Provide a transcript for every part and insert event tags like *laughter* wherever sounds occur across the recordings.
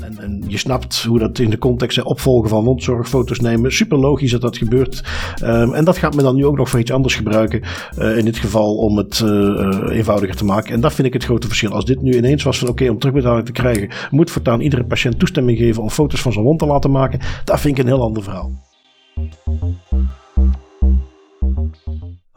En, en, je snapt hoe dat in de context. Opvolgen van mondzorg, foto's nemen. Super logisch dat dat gebeurt. Um, en dat gaat men dan nu ook nog voor iets anders gebruiken. Uh, in dit geval om het uh, eenvoudiger te maken. En dat vind ik het grote verschil. Als dit nu ineens was van oké, om terugbetaling te krijgen, moet voortaan iedere patiënt toestemming geven om foto's van zijn wond te laten maken. Dat vind ik een heel ander verhaal.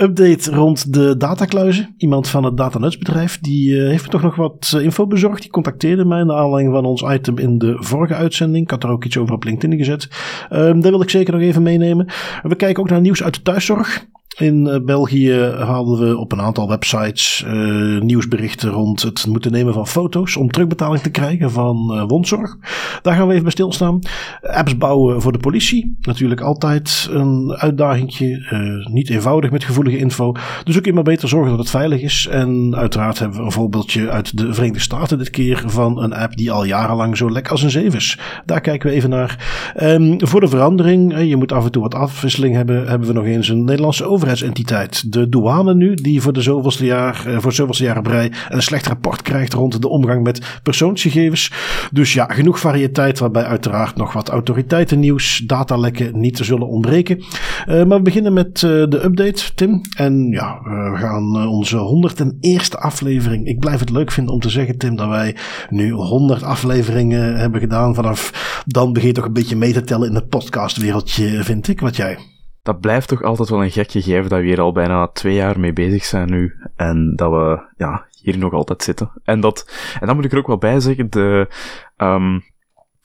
Update rond de datakluizen. Iemand van het datanutsbedrijf die uh, heeft me toch nog wat info bezorgd. Die contacteerde mij naar aanleiding van ons item in de vorige uitzending. Ik had er ook iets over op LinkedIn gezet. Um, dat wil ik zeker nog even meenemen. We kijken ook naar nieuws uit de thuiszorg. In uh, België haalden we op een aantal websites uh, nieuwsberichten rond het moeten nemen van foto's om terugbetaling te krijgen van uh, wondzorg. Daar gaan we even bij stilstaan. Apps bouwen voor de politie. Natuurlijk altijd een uitdagingje. niet eenvoudig met gevoelige info. Dus ook immer beter zorgen dat het veilig is. En uiteraard hebben we een voorbeeldje uit de Verenigde Staten dit keer van een app die al jarenlang zo lek als een zeef is. Daar kijken we even naar. Um, voor de verandering, je moet af en toe wat afwisseling hebben, hebben we nog eens een Nederlandse overheid De douane nu, die voor de zoveelste jaar, voor de zoveelste jaar rij een slecht rapport krijgt rond de omgang met persoonsgegevens. Dus ja, genoeg variëteit waarbij uiteraard nog wat autoriteitennieuws, datalekken niet zullen ontbreken. Uh, maar we beginnen met uh, de update, Tim. En ja, we gaan onze 101ste aflevering. Ik blijf het leuk vinden om te zeggen, Tim, dat wij nu 100 afleveringen hebben gedaan. Vanaf dan begin je toch een beetje mee te tellen in het podcastwereldje, vind ik. Wat jij? Dat blijft toch altijd wel een gek gegeven dat we hier al bijna twee jaar mee bezig zijn nu. En dat we, ja, hier nog altijd zitten. En dat, en dan moet ik er ook wel bij zeggen, de, um,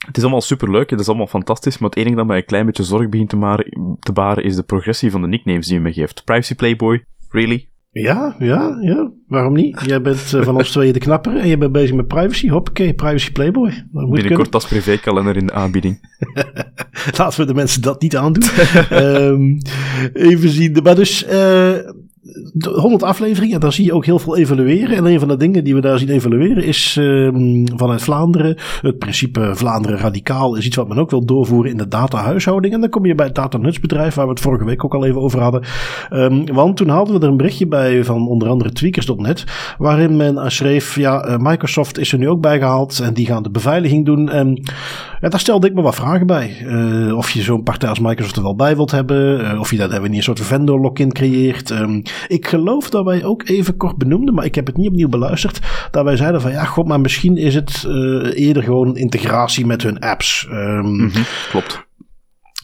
het is allemaal superleuk, het is allemaal fantastisch, maar het enige dat mij een klein beetje zorg begint te, te baren is de progressie van de nicknames die je me geeft. Privacy Playboy, really? Ja, ja, ja. Waarom niet? Jij bent uh, van ons tweeën de knapper en je bent bezig met privacy. Hoppakee, privacy playboy. Binnenkort als privékalender in de aanbieding. *laughs* Laten we de mensen dat niet aandoen. um, *laughs* even zien. Maar dus... Uh, 100 afleveringen, daar zie je ook heel veel evalueren. En een van de dingen die we daar zien evalueren is um, vanuit Vlaanderen. Het principe Vlaanderen radicaal is iets wat men ook wil doorvoeren in de datahuishouding. En dan kom je bij het datanutsbedrijf, waar we het vorige week ook al even over hadden. Um, want toen haalden we er een berichtje bij van onder andere tweakers.net, waarin men schreef, ja, uh, Microsoft is er nu ook bij gehaald en die gaan de beveiliging doen. En ja, daar stelde ik me wat vragen bij. Uh, of je zo'n partij als Microsoft er wel bij wilt hebben, uh, of je hebben niet een soort vendor lock-in creëert. Um, ik geloof dat wij ook even kort benoemden, maar ik heb het niet opnieuw beluisterd. Dat wij zeiden van ja, god, maar misschien is het uh, eerder gewoon integratie met hun apps. Um, klopt.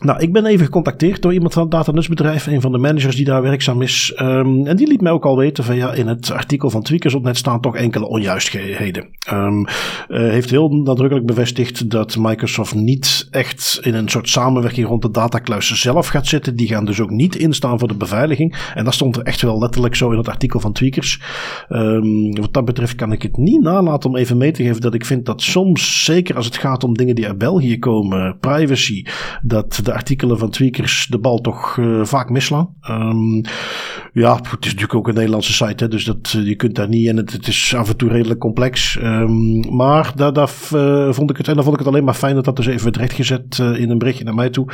Nou, ik ben even gecontacteerd door iemand van het datanusbedrijf, een van de managers die daar werkzaam is. Um, en die liet mij ook al weten van ja, in het artikel van Tweakers op net staan toch enkele onjuistheden. Um, uh, heeft heel nadrukkelijk bevestigd dat Microsoft niet echt in een soort samenwerking rond de datakluis zelf gaat zitten. Die gaan dus ook niet instaan voor de beveiliging. En dat stond er echt wel letterlijk zo in het artikel van Tweakers. Um, wat dat betreft kan ik het niet nalaten om even mee te geven dat ik vind dat soms, zeker als het gaat om dingen die uit België komen, privacy, dat artikelen van Tweakers de bal toch uh, vaak mislaan. Um, ja, het is natuurlijk ook een Nederlandse site, hè, dus dat, je kunt daar niet en het, is af en toe redelijk complex. Um, maar daar, uh, vond ik het, en dan vond ik het alleen maar fijn dat dat dus even werd rechtgezet in een berichtje naar mij toe.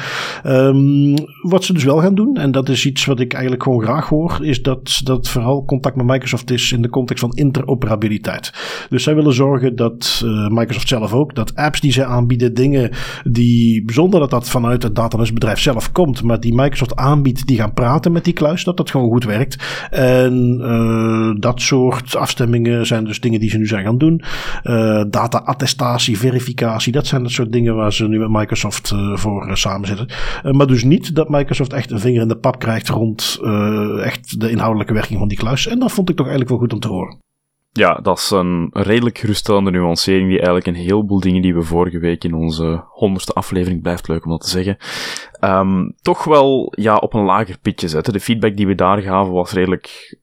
Um, wat ze dus wel gaan doen, en dat is iets wat ik eigenlijk gewoon graag hoor, is dat, dat vooral contact met Microsoft is in de context van interoperabiliteit. Dus zij willen zorgen dat Microsoft zelf ook, dat apps die zij aanbieden, dingen die, zonder dat dat vanuit het datanusbedrijf zelf komt, maar die Microsoft aanbiedt, die gaan praten met die kluis, dat dat gewoon goed werkt. En uh, dat soort afstemmingen zijn dus dingen die ze nu zijn gaan doen. Uh, data-attestatie, verificatie, dat zijn dat soort dingen waar ze nu met Microsoft uh, voor samen zitten. maar dus niet dat Microsoft echt een vinger in de pap krijgt rond echt de inhoudelijke werking van die kluis. En dat vond ik toch eigenlijk wel goed om te horen. Ja, dat is een redelijk geruststellende nuancering die eigenlijk een heleboel dingen die we vorige week in onze honderdste aflevering, blijft leuk om dat te zeggen, um, toch wel ja, op een lager pitje zetten. De feedback die we daar gaven was redelijk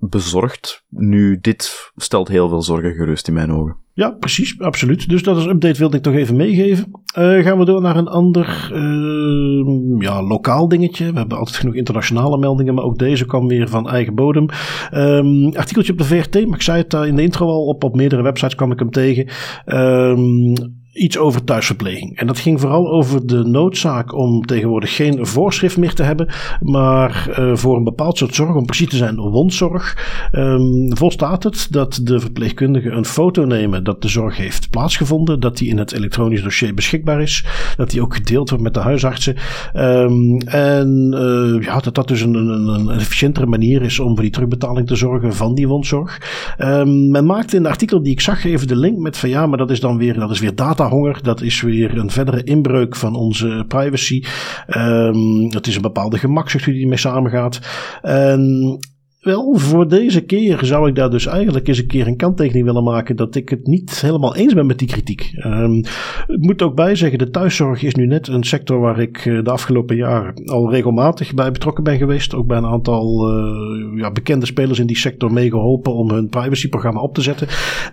bezorgd. Nu, dit stelt heel veel zorgen gerust in mijn ogen. Ja, precies, absoluut. Dus dat is update wilde ik toch even meegeven. Uh, gaan we door naar een ander uh, ja, lokaal dingetje. We hebben altijd genoeg internationale meldingen, maar ook deze kwam weer van eigen bodem. Um, artikeltje op de VRT, maar ik zei het daar in de intro al, op, op meerdere websites kwam ik hem tegen. Um, iets over thuisverpleging. En dat ging vooral over de noodzaak om tegenwoordig geen voorschrift meer te hebben, maar uh, voor een bepaald soort zorg, om precies te zijn wondzorg, um, volstaat het dat de verpleegkundige een foto nemen dat de zorg heeft plaatsgevonden, dat die in het elektronisch dossier beschikbaar is, dat die ook gedeeld wordt met de huisartsen. Um, en uh, ja, dat dat dus een, een, een, efficiëntere manier is om voor die terugbetaling te zorgen van die wondzorg. Um, men maakte in de artikel die ik zag even de link met van ja, maar dat is dan weer, dat is weer data honger. Dat is weer een verdere inbreuk van onze privacy. Um, het is een bepaalde gemakzucht die mee samengaat. En wel, voor deze keer zou ik daar dus eigenlijk eens een keer een kanttekening willen maken dat ik het niet helemaal eens ben met die kritiek. Um, ik moet ook bijzeggen, de thuiszorg is nu net een sector waar ik eh, de afgelopen jaren al regelmatig bij betrokken ben geweest. Ook bij een aantal uh, ja, bekende spelers in die sector meegeholpen om hun privacyprogramma op te zetten.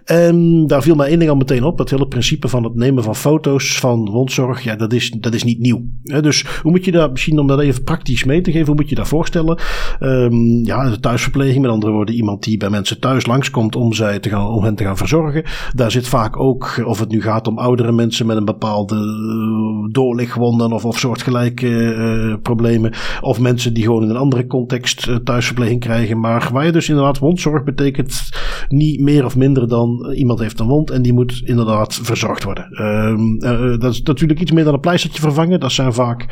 En daar viel mij één ding al meteen op. Het hele principe van het nemen van foto's van wondzorg, ja, dat is, dat is niet nieuw. dus hoe moet je daar, misschien om dat even praktisch mee te geven, hoe moet je dat voorstellen? Um, ja, de thuis thuisverpleging. Met andere woorden, iemand die bij mensen thuis langskomt om, zij te gaan, om hen te gaan verzorgen. Daar zit vaak ook, of het nu gaat om oudere mensen met een bepaalde uh, doorlichtwonden of, of soortgelijke uh, problemen. Of mensen die gewoon in een andere context uh, thuisverpleging krijgen. Maar waar je dus inderdaad wondzorg betekent niet meer of minder dan iemand heeft een wond en die moet inderdaad verzorgd worden. Ehm, dat is natuurlijk iets meer dan een pleistertje vervangen. Dat zijn vaak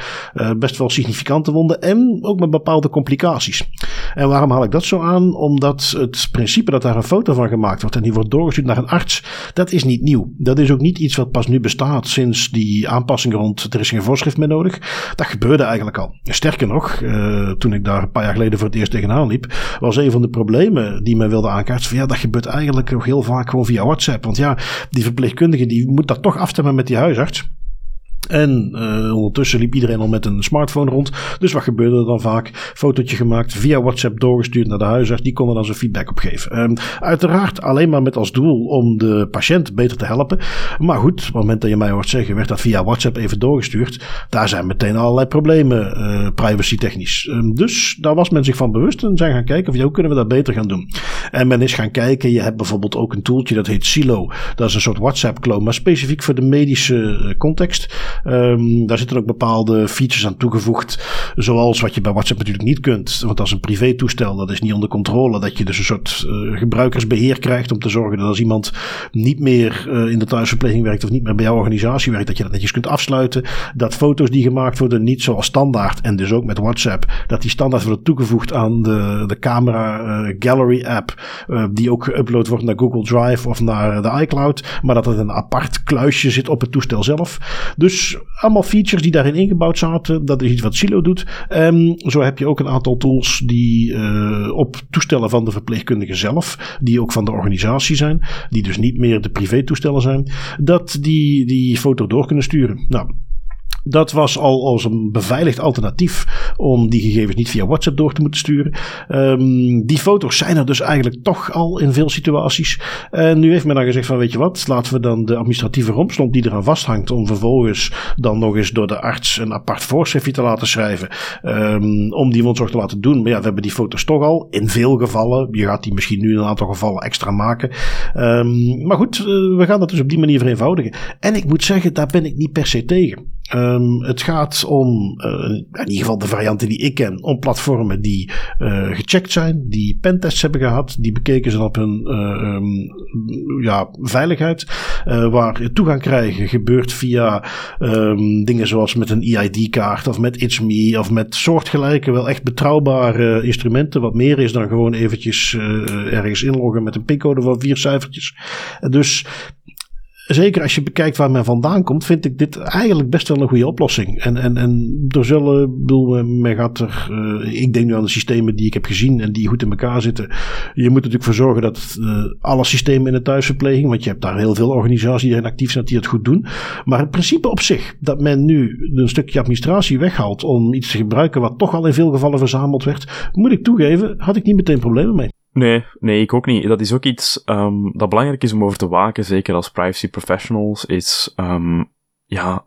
best wel significante wonden en ook met bepaalde complicaties. En waarom haal ik dat zo aan, omdat het principe dat daar een foto van gemaakt wordt en die wordt doorgestuurd naar een arts, dat is niet nieuw. Dat is ook niet iets wat pas nu bestaat sinds die aanpassing rond er is geen voorschrift meer nodig. Dat gebeurde eigenlijk al. Sterker nog, uh, toen ik daar een paar jaar geleden voor het eerst tegenaan liep, was een van de problemen die men wilde aankaarten van ja, dat gebeurt eigenlijk nog heel vaak gewoon via WhatsApp. Want ja, die verpleegkundige die moet dat toch afstemmen met die huisarts. En uh, ondertussen liep iedereen al met een smartphone rond. Dus wat gebeurde er dan vaak? Fotootje gemaakt, via WhatsApp doorgestuurd naar de huisarts. Die kon er dan zijn feedback op geven. Um, uiteraard alleen maar met als doel om de patiënt beter te helpen. Maar goed, op het moment dat je mij hoort zeggen, werd dat via WhatsApp even doorgestuurd. Daar zijn meteen allerlei problemen uh, privacy technisch. Um, dus daar was men zich van bewust en zijn gaan kijken of hoe kunnen we dat beter gaan doen. En men is gaan kijken, je hebt bijvoorbeeld ook een tooltje dat heet Silo. Dat is een soort WhatsApp-clone, maar specifiek voor de medische uh, context. Um, daar zitten ook bepaalde features aan toegevoegd. Zoals wat je bij WhatsApp natuurlijk niet kunt. Want als een privé toestel, dat is niet onder controle. Dat je dus een soort uh, gebruikersbeheer krijgt om te zorgen dat als iemand niet meer uh, in de thuisverpleging werkt of niet meer bij jouw organisatie werkt, dat je dat netjes kunt afsluiten. Dat foto's die gemaakt worden niet zoals standaard en dus ook met WhatsApp, dat die standaard worden toegevoegd aan de, de camera uh, gallery app, die ook geüpload wordt naar Google Drive of naar de iCloud. Maar dat het een apart kluisje zit op het toestel zelf. Dus allemaal features die daarin ingebouwd zaten. Dat is iets wat Silo doet. Um, zo heb je ook een aantal tools die uh, op toestellen van de verpleegkundige zelf, die ook van de organisatie zijn, die dus niet meer de privé toestellen zijn, dat die die foto door kunnen sturen. Nou, dat was al als een beveiligd alternatief om die gegevens niet via WhatsApp door te moeten sturen. Um, die foto's zijn er dus eigenlijk toch al in veel situaties. En nu heeft men dan gezegd van weet je wat, laten we dan de administratieve rompslomp die eraan vasthangt om vervolgens dan nog eens door de arts een apart voorschriftje te laten schrijven um, om die wondzorg te laten doen. Maar ja, we hebben die foto's toch al in veel gevallen. Je gaat die misschien nu in een aantal gevallen extra maken. Um, maar goed, uh, we gaan dat dus op die manier vereenvoudigen. En ik moet zeggen, daar ben ik niet per se tegen. Um, het gaat om, uh, in ieder geval de varianten die ik ken, om platformen die uh, gecheckt zijn, die pentests hebben gehad, die bekeken zijn op hun uh, um, ja, veiligheid. waar toegang krijgen gebeurt via um, dingen zoals met een EID-kaart of met It's Me of met soortgelijke, wel echt betrouwbare instrumenten. Wat meer is dan gewoon eventjes ergens inloggen met een pincode van vier cijfertjes. Dus zeker als je bekijkt waar men vandaan komt, vind ik dit eigenlijk best wel een goede oplossing. En, en, en er zullen, bedoel, men gaat er, uh, ik denk nu aan de systemen die ik heb gezien en die goed in elkaar zitten. Je moet natuurlijk voor zorgen dat uh, alle systemen in de thuisverpleging, want je hebt daar heel veel organisaties die erin actief zijn, die het goed doen. Maar het principe op zich, dat men nu een stukje administratie weghaalt om iets te gebruiken wat toch al in veel gevallen verzameld werd, moet ik toegeven, had ik niet meteen problemen mee. Nee, nee, ik ook niet. Dat is ook iets um, dat belangrijk is om over te waken, zeker als privacy professionals, is um, ja,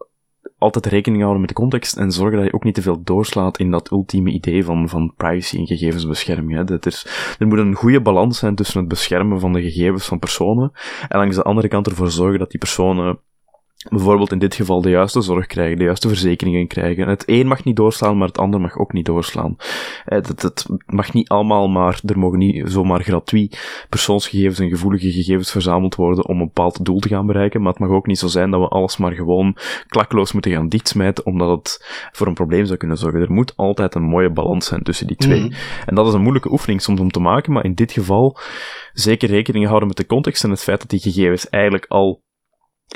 altijd rekening houden met de context en zorgen dat je ook niet te veel doorslaat in dat ultieme idee van, van privacy en gegevensbescherming. Hè. Dat is, er moet een goede balans zijn tussen het beschermen van de gegevens van personen en langs de andere kant ervoor zorgen dat die personen bijvoorbeeld in dit geval de juiste zorg krijgen, de juiste verzekeringen krijgen. Het een mag niet doorslaan, maar het ander mag ook niet doorslaan. Het, het mag niet allemaal maar, er mogen niet zomaar gratuit persoonsgegevens en gevoelige gegevens verzameld worden om een bepaald doel te gaan bereiken, maar het mag ook niet zo zijn dat we alles maar gewoon klakloos moeten gaan dichtsmijten, omdat het voor een probleem zou kunnen zorgen. Er moet altijd een mooie balans zijn tussen die twee. Mhm. En dat is een moeilijke oefening soms om te maken, maar in dit geval zeker rekening houden met de context en het feit dat die gegevens eigenlijk al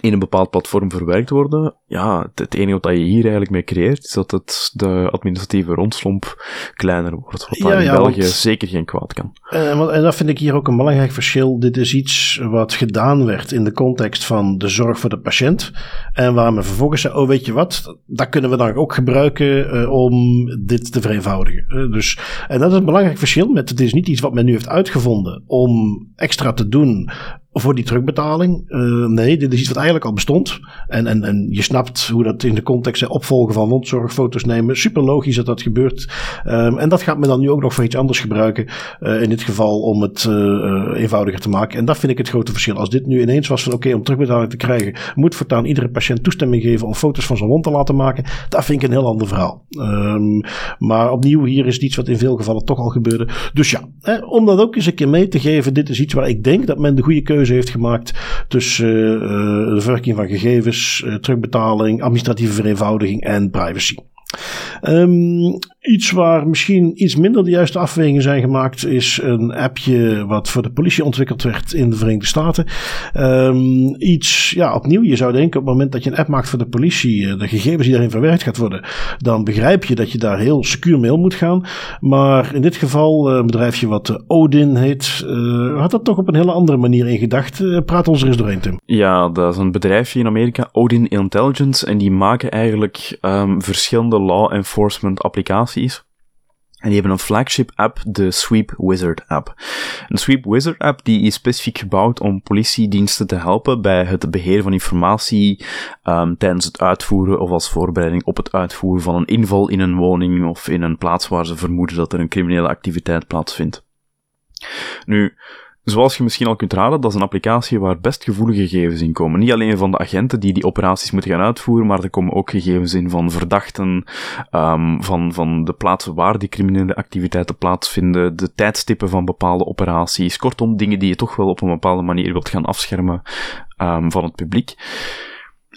in een bepaald platform verwerkt worden, ja, het enige wat je hier eigenlijk mee creëert, is dat het de administratieve rondslomp kleiner wordt. Wat ja, in België zeker geen kwaad kan. En, en dat vind ik hier ook een belangrijk verschil. Dit is iets wat gedaan werd in de context van de zorg voor de patiënt. En waar men vervolgens zei, oh weet je wat, dat kunnen we dan ook gebruiken uh, om dit te vereenvoudigen. Uh, dus, en dat is een belangrijk verschil met, het is niet iets wat men nu heeft uitgevonden om extra te doen voor die terugbetaling. Uh, nee, dit is iets wat eigenlijk al bestond. En, en, en je snapt hoe dat in de context is opvolgen van mondzorgfoto's nemen. Super logisch dat dat gebeurt. Um, en dat gaat men dan nu ook nog voor iets anders gebruiken. Uh, in dit geval om het uh, eenvoudiger te maken. En dat vind ik het grote verschil. Als dit nu ineens was van oké, om terugbetaling te krijgen, moet voortaan iedere patiënt toestemming geven om foto's van zijn wond te laten maken. Dat vind ik een heel ander verhaal. Um, maar opnieuw, hier is iets wat in veel gevallen toch al gebeurde. Dus ja, hè, om dat ook eens een keer mee te geven. Dit is iets waar ik denk dat men de goede keuze heeft gemaakt tussen uh, de verwerking van gegevens, uh, terugbetaling, administratieve vereenvoudiging en privacy. Um, iets waar misschien iets minder de juiste afwegingen zijn gemaakt, is een appje wat voor de politie ontwikkeld werd in de Verenigde Staten. Um, iets, ja, opnieuw, je zou denken op het moment dat je een app maakt voor de politie, eh, de gegevens die daarin verwerkt gaat worden, dan begrijp je dat je daar heel secuur mee om moet gaan. Maar in dit geval, een bedrijfje wat Odin heet, had dat toch op een hele andere manier in gedacht. Uh, praat ons er eens doorheen, Tim. Ja, dat is een bedrijfje in Amerika, Odin Intelligence, en die maken eigenlijk um, verschillende law enforcement applicaties. En die hebben een flagship app, de Sweep Wizard app. Een Sweep Wizard app die is specifiek gebouwd om politiediensten te helpen bij het beheer van informatie um, tijdens het uitvoeren of als voorbereiding op het uitvoeren van een inval in een woning of in een plaats waar ze vermoeden dat er een criminele activiteit plaatsvindt. Nu, Zoals je misschien al kunt raden, dat is een applicatie waar best gevoelige gegevens in komen. Niet alleen van de agenten die die operaties moeten gaan uitvoeren, maar er komen ook gegevens in van verdachten, um, van, van de plaatsen waar die criminele activiteiten plaatsvinden, de tijdstippen van bepaalde operaties. Kortom, dingen die je toch wel op een bepaalde manier wilt gaan afschermen um, van het publiek.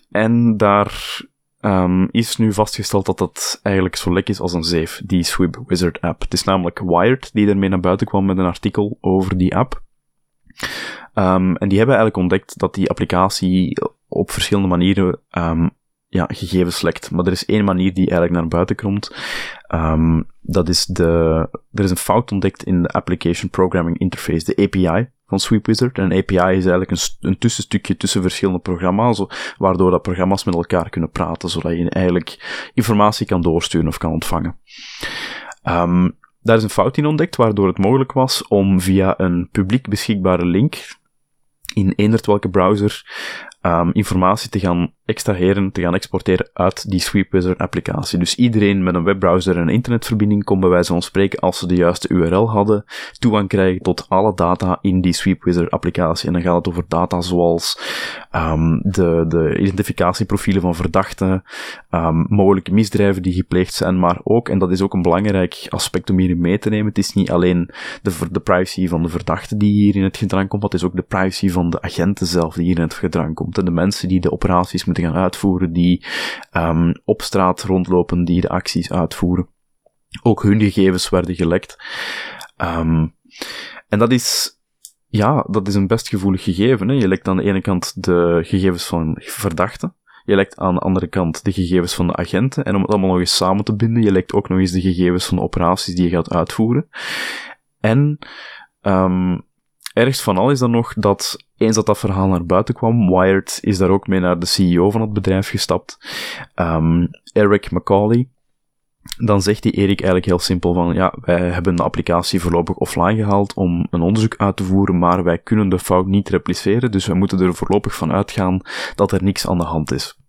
En daar um, is nu vastgesteld dat dat eigenlijk zo lek is als een zeef, die Sweep Wizard app. Het is namelijk Wired die ermee naar buiten kwam met een artikel over die app. Um, en die hebben eigenlijk ontdekt dat die applicatie op verschillende manieren um, ja, gegevens lekt. Maar er is één manier die eigenlijk naar buiten komt. Um, dat is de, er is een fout ontdekt in de Application Programming Interface, de API van SweepWizard. En een API is eigenlijk een, een tussenstukje tussen verschillende programma's, waardoor dat programma's met elkaar kunnen praten, zodat je eigenlijk informatie kan doorsturen of kan ontvangen. Daar is een fout in ontdekt, waardoor het mogelijk was om via een publiek beschikbare link in eender welke browser um, informatie te gaan extraheren, te gaan exporteren uit die SweepWizard applicatie. Dus iedereen met een webbrowser en een internetverbinding kon bij wijze van spreken, als ze de juiste URL hadden, toegang krijgen tot alle data in die SweepWizard applicatie. En dan gaat het over data zoals um, de, de identificatieprofielen van verdachten, um, mogelijke misdrijven die gepleegd zijn, maar ook, en dat is ook een belangrijk aspect om hierin mee te nemen, het is niet alleen de, de privacy van de verdachte die hier in het gedrang komt, het is ook de privacy van de agenten zelf die hier in het gedrang komt. En de mensen die de operaties moeten gaan uitvoeren, die um, op straat rondlopen, die de acties uitvoeren. Ook hun gegevens werden gelekt. En dat is ja, dat is een best gevoelig gegeven. Hè? Je lekt aan de ene kant de gegevens van verdachten. Je lekt aan de andere kant de gegevens van de agenten. En om het allemaal nog eens samen te binden, je lekt ook nog eens de gegevens van de operaties die je gaat uitvoeren. En um, ergst van al is dan nog dat eens dat dat verhaal naar buiten kwam, Wired is daar ook mee naar de CEO van het bedrijf gestapt, um, Eric McCauley. Dan zegt die Erik eigenlijk heel simpel van, ja, wij hebben de applicatie voorlopig offline gehaald om een onderzoek uit te voeren, maar wij kunnen de fout niet repliceren, dus we moeten er voorlopig van uitgaan dat er niks aan de hand is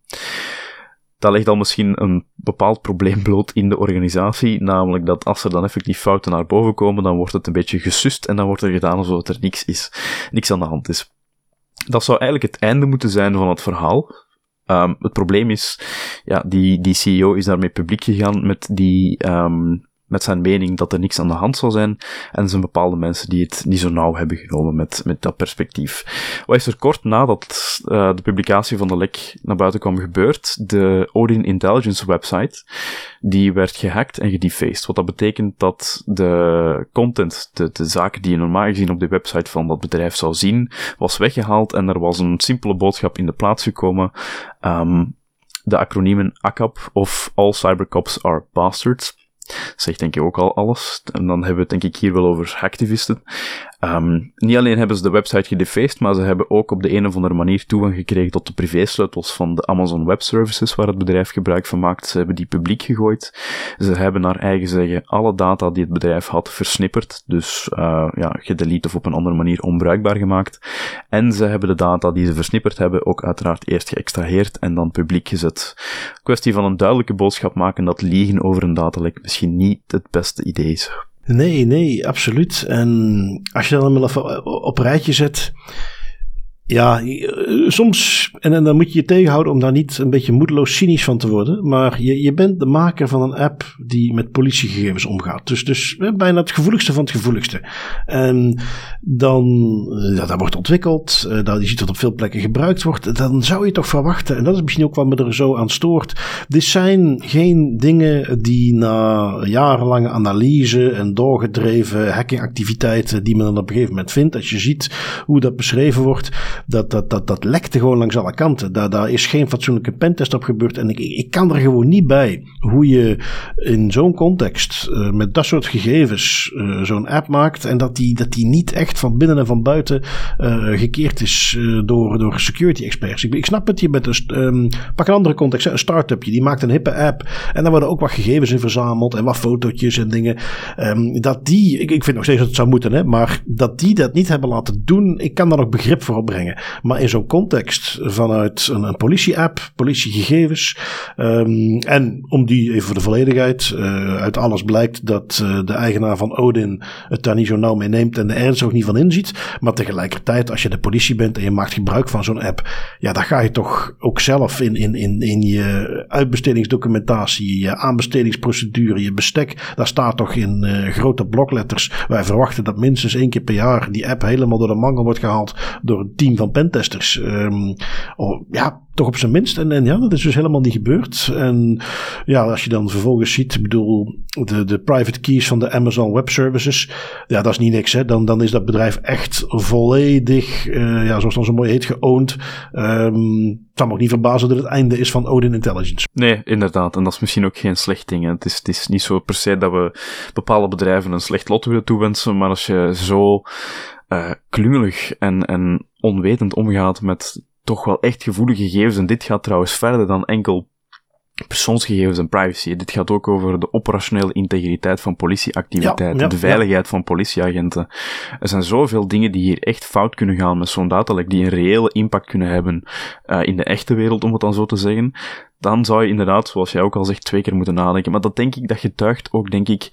dat legt al misschien een bepaald probleem *laughs* bloot in de organisatie, namelijk dat als er dan effectief fouten naar boven komen, dan wordt het een beetje gesust en dan wordt er gedaan alsof er niks is, niks aan de hand is. Dat zou eigenlijk het einde moeten zijn van het verhaal. Um, het probleem is, ja, die, die CEO is daarmee publiek gegaan met die, um, met zijn mening dat er niks aan de hand zal zijn. En er zijn bepaalde mensen die het niet zo nauw hebben genomen met, met dat perspectief. Wat is er kort nadat uh, de publicatie van de lek naar buiten kwam gebeurd? De Odin Intelligence website, die werd gehackt en gedefaced. Wat dat betekent dat de content, de, de zaken die je normaal gezien op de website van dat bedrijf zou zien, was weggehaald en er was een simpele boodschap in de plaats gekomen. Um, de acroniemen ACAP of All Cybercops Are Bastards zegt denk ik ook al alles. En dan hebben we het denk ik hier wel over hacktivisten. Um, niet alleen hebben ze de website gedefaced, maar ze hebben ook op de een of andere manier toegang gekregen tot de privésleutels van de Amazon Web Services, waar het bedrijf gebruik van maakt. Ze hebben die publiek gegooid. Ze hebben naar eigen zeggen alle data die het bedrijf had versnipperd, dus uh, ja, gedelete of op een andere manier onbruikbaar gemaakt. En ze hebben de data die ze versnipperd hebben ook uiteraard eerst geëxtraheerd en dan publiek gezet. Kwestie van een duidelijke boodschap maken dat liegen over een datalek misschien niet het beste idee is. Nee, nee, absoluut. En als je dan even op rijtje zet, ja, eh, soms, en, dan moet je je tegenhouden om daar niet een beetje moedeloos cynisch van te worden. Maar je, je bent de maker van een app die met politiegegevens omgaat. Dus, dus bijna het gevoeligste van het gevoeligste. En dan, eh, ja, dat wordt ontwikkeld, uh, dat je ziet dat op veel plekken gebruikt wordt. Dan zou je toch verwachten, en dat is misschien ook wat me er zo aan stoort. Dit zijn geen dingen die na jarenlange analyse en doorgedreven hackingactiviteiten die men dan op een gegeven moment vindt. Als je ziet hoe dat beschreven wordt dat, dat, dat, dat lekte gewoon langs alle kanten. Daar, daar is geen fatsoenlijke pentest op gebeurd. En ik, ik kan er gewoon niet bij hoe je in zo'n context uh, met dat soort gegevens uh, zo'n app maakt. En dat die, dat die niet echt van binnen en van buiten uh, gekeerd is door, door security experts. Ik, ik snap het, je bent een, um, pak een andere context, een start-upje. Die maakt een hippe app. En daar worden ook wat gegevens in verzameld. En wat fotootjes en dingen. Um, dat die, ik, ik vind nog steeds dat het zou moeten, hè, maar dat die dat niet hebben laten doen. Ik kan daar nog begrip voor opbrengen. Maar in zo'n context vanuit een, politie-app, politiegegevens. Um, en om die, even voor de volledigheid, uh, uit alles blijkt dat uh, de eigenaar van Odin het daar niet zo nauw mee neemt en de ernst ook niet van inziet. Maar tegelijkertijd, als je de politie bent en je maakt gebruik van zo'n app, ja, dan ga je toch ook zelf in, in, in, in je uitbestedingsdocumentatie, je aanbestedingsprocedure, je bestek, daar staat toch in uh, grote blokletters. Wij verwachten dat minstens één keer per jaar die app helemaal door de mangel wordt gehaald door een team van pentesters. Um, oh, ja, toch op zijn minst. En, ja, dat is dus helemaal niet gebeurd. En ja, als je dan vervolgens ziet, ik bedoel, de, de private keys van de Amazon Web Services, ja, dat is niet niks. Hè. Dan, dan is dat bedrijf echt volledig, uh, ja, zoals dan zo mooi heet, geowned. Um, het zou me ook niet verbazen dat het einde is van Odin Intelligence. Nee, inderdaad. En dat is misschien ook geen slecht ding. Het is, het is niet zo per se dat we bepaalde bedrijven een slecht lot willen toewensen, maar als je zo uh, klungelig en, en onwetend omgaat met toch wel echt gevoelige gegevens. En dit gaat trouwens verder dan enkel persoonsgegevens en privacy. Dit gaat ook over de operationele integriteit van politieactiviteiten, de veiligheid van politieagenten. Er zijn zoveel dingen die hier echt fout kunnen gaan met zo'n datalek, die een reële impact kunnen hebben uh, in de echte wereld, om het dan zo te zeggen dan zou je inderdaad, zoals jij ook al zegt, twee keer moeten nadenken. Maar dat denk ik, dat getuigt ook, denk ik,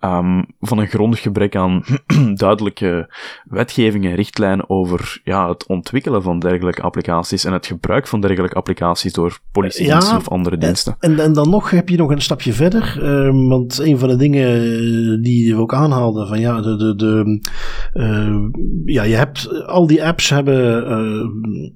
um, van een grondig gebrek aan *clears throat* duidelijke wetgeving en richtlijnen over ja, het ontwikkelen van dergelijke applicaties en het gebruik van dergelijke applicaties door politiediensten ja, of andere diensten. En, en dan nog heb je nog een stapje verder, um, want een van de dingen die we ook aanhaalden, van ja, de, de, de uh, ja, je hebt al die apps hebben uh,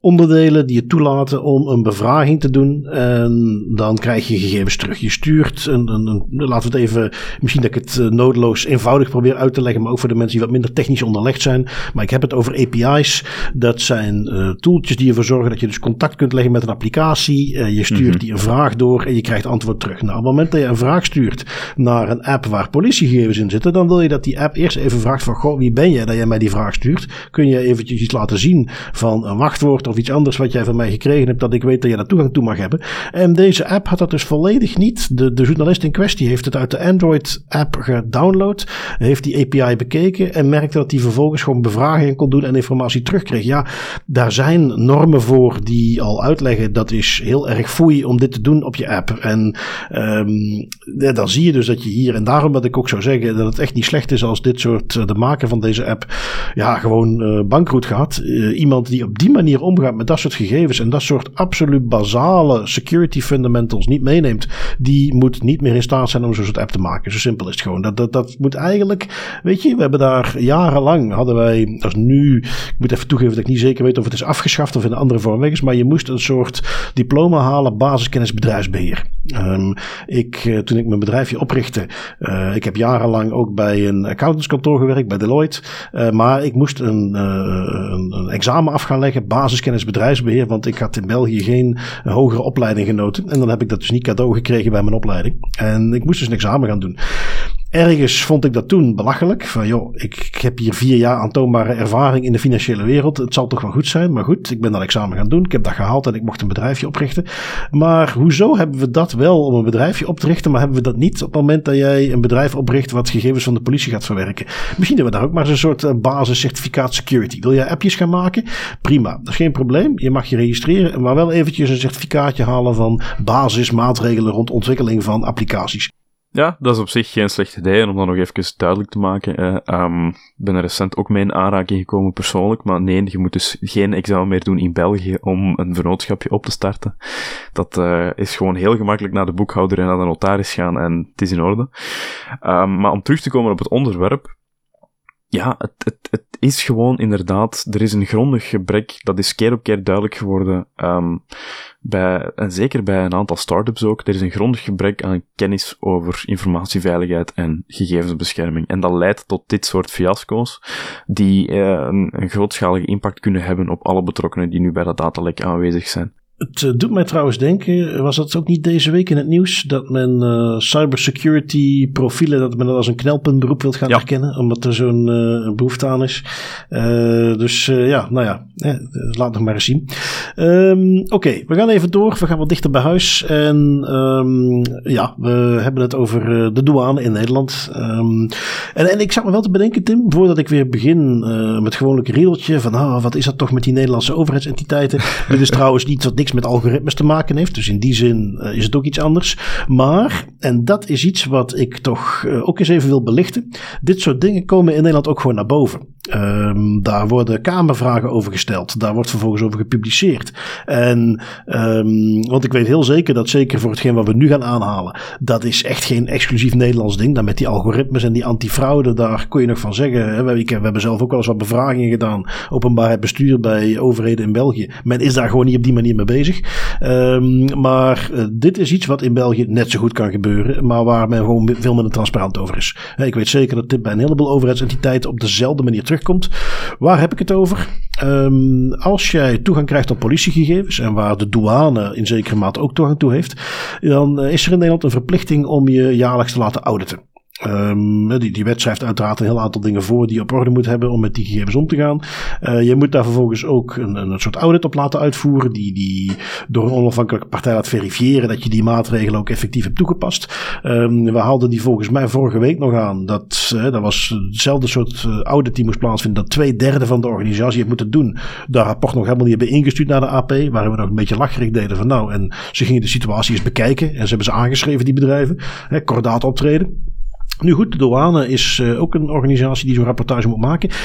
onderdelen die je toelaten om een bevraging te doen. En dan krijg je gegevens terug. Je stuurt een, een, een laten we het even, misschien dat ik het uh, nodeloos eenvoudig probeer uit te leggen, maar ook voor de mensen die wat minder technisch onderlegd zijn. Maar ik heb het over API's. Dat zijn uh, tooltjes die ervoor zorgen dat je dus contact kunt leggen met een applicatie. Uh, je stuurt mm -hmm. die een vraag door en je krijgt antwoord terug. Nou, op het moment dat je een vraag stuurt naar een app waar politiegegevens in zitten, dan wil je dat die app eerst even vraagt van, goh, wie ben jij dat jij mij die vraag stuurt? Kun je eventjes iets laten zien van een wachtwoord of iets anders wat jij van mij gekregen hebt, dat ik weet dat je daar toegang toe mag hebben. En deze app had dat dus volledig niet. De, de journalist in kwestie heeft het uit de Android-app gedownload, heeft die API bekeken en merkte dat hij vervolgens gewoon bevragingen kon doen en informatie terugkreeg. Ja, daar zijn normen voor die al uitleggen dat is heel erg foei om dit te doen op je app. En um, ja, dan zie je dus dat je hier, en daarom dat ik ook zou zeggen dat het echt niet slecht is als dit soort, de maker van deze app, ja, gewoon uh, bankroet gaat. Uh, iemand die op die manier omgaat met dat soort gegevens en dat soort absoluut basale security fundamentals niet meeneemt, die moet niet meer in staat zijn om zo'n soort app te maken. Zo simpel is het gewoon. Dat, dat, dat moet eigenlijk, weet je, we hebben daar jarenlang, hadden wij, als nu, ik moet even toegeven dat ik niet zeker weet of het is afgeschaft of in een andere vorm weg is, maar je moest een soort diploma halen, basiskennis bedrijfsbeheer. Um, ik, uh, toen ik mijn bedrijfje oprichtte, uh, ik heb jarenlang ook bij een accountantskantoor gewerkt, bij Deloitte, uh, maar ik moest een, een, een examen af gaan leggen, basiskennis bedrijfsbeheer, want ik had in België geen hogere opleiding genoten. En dan heb ik dat dus niet cadeau gekregen bij mijn opleiding. En ik moest dus een examen gaan doen. Ergens vond ik dat toen belachelijk. Van joh, ik, heb hier vier jaar aantoonbare ervaring in de financiële wereld. Het zal toch wel goed zijn. Maar goed, ik ben dat examen gaan doen. Ik heb dat gehaald en ik mocht een bedrijfje oprichten. Maar hoezo hebben we dat wel om een bedrijfje op te richten, maar hebben we dat niet op het moment dat jij een bedrijf opricht wat gegevens van de politie gaat verwerken? Misschien hebben we daar ook maar zo'n soort basiscertificaat security. Wil jij appjes gaan maken? Prima, dat is geen probleem. Je mag je registreren, maar wel eventjes een certificaatje halen van basismaatregelen rond ontwikkeling van applicaties. Ja, dat is op zich geen slecht idee. Om dat nog even duidelijk te maken, eh, um, ben er recent ook mee in aanraking gekomen persoonlijk. Maar nee, je moet dus geen examen meer doen in België om een vennootschapje op te starten. Dat uh, is gewoon heel gemakkelijk naar de boekhouder en naar de notaris gaan en het is in orde. Um, maar om terug te komen op het onderwerp. Ja, het, het, het is gewoon inderdaad, er is een grondig gebrek, dat is keer op keer duidelijk geworden. Um, bij, en zeker bij een aantal start-ups ook, er is een grondig gebrek aan kennis over informatieveiligheid en gegevensbescherming. En dat leidt tot dit soort fiasco's, die een, een grootschalige impact kunnen hebben op alle betrokkenen die nu bij dat datalek aanwezig zijn. Het uh, doet mij trouwens denken, was dat ook niet deze week in het nieuws, dat men uh, cybersecurity profielen, dat men dat als een knelpuntberoep wilt gaan ja. herkennen, omdat er zo'n uh, behoefte aan is. dus ja, nou ja, eh, laat nog maar eens zien. Um, Oké, okay, we gaan even door, we gaan wat dichter bij huis. En um, ja, we hebben het over de douane in Nederland. Um, en, en ik zat me wel te bedenken, Tim, voordat ik weer begin met gewoonlijk riedeltje van, ah, wat is dat toch met die Nederlandse overheidsentiteiten? Dit is *laughs* trouwens niet wat niks met algoritmes te maken heeft. Dus in die zin uh, is het ook iets anders. Maar, en dat is iets wat ik toch uh, ook eens even wil belichten. Dit soort dingen komen in Nederland ook gewoon naar boven. Um, daar worden kamervragen over gesteld. Daar wordt vervolgens over gepubliceerd. En, um, want ik weet heel zeker dat zeker voor hetgeen wat we nu gaan aanhalen, dat is echt geen exclusief Nederlands ding. Dan met die algoritmes en die antifraude, daar kon je nog van zeggen. Hè, we, we hebben zelf ook wel eens wat bevragingen gedaan. Openbaarheid bestuur bij overheden in België. Men is daar gewoon niet op die manier mee bezig. Um, maar uh, dit is iets wat in België net zo goed kan gebeuren, maar waar men gewoon veel minder transparant over is. Ik weet zeker dat dit bij een heleboel overheidsentiteiten op dezelfde manier terugkomt. Waar heb ik het over? Um, als jij toegang krijgt tot politiegegevens en waar de douane in zekere mate ook toegang toe heeft, dan is er in Nederland een verplichting om je jaarlijks te laten auditen. Um, die, die wet schrijft uiteraard een heel aantal dingen voor die je op orde moet hebben om met die gegevens om te gaan. Uh, je moet daar vervolgens ook een, een soort audit op laten uitvoeren, die, die door een onafhankelijke partij laat verifiëren dat je die maatregelen ook effectief hebt toegepast. Um, we haalden die volgens mij vorige week nog aan. Dat, dat was hetzelfde soort audit die moest plaatsvinden, dat twee derde van de organisatie heeft moeten doen. Daar rapport nog helemaal niet hebben ingestuurd naar de AP, waar we nog een beetje lacherig deden van nou, en ze gingen de situatie eens bekijken en ze hebben ze aangeschreven, die bedrijven, kordaat optreden. Nu goed, de douane is uh, ook een organisatie die zo'n rapportage moet maken. Uh,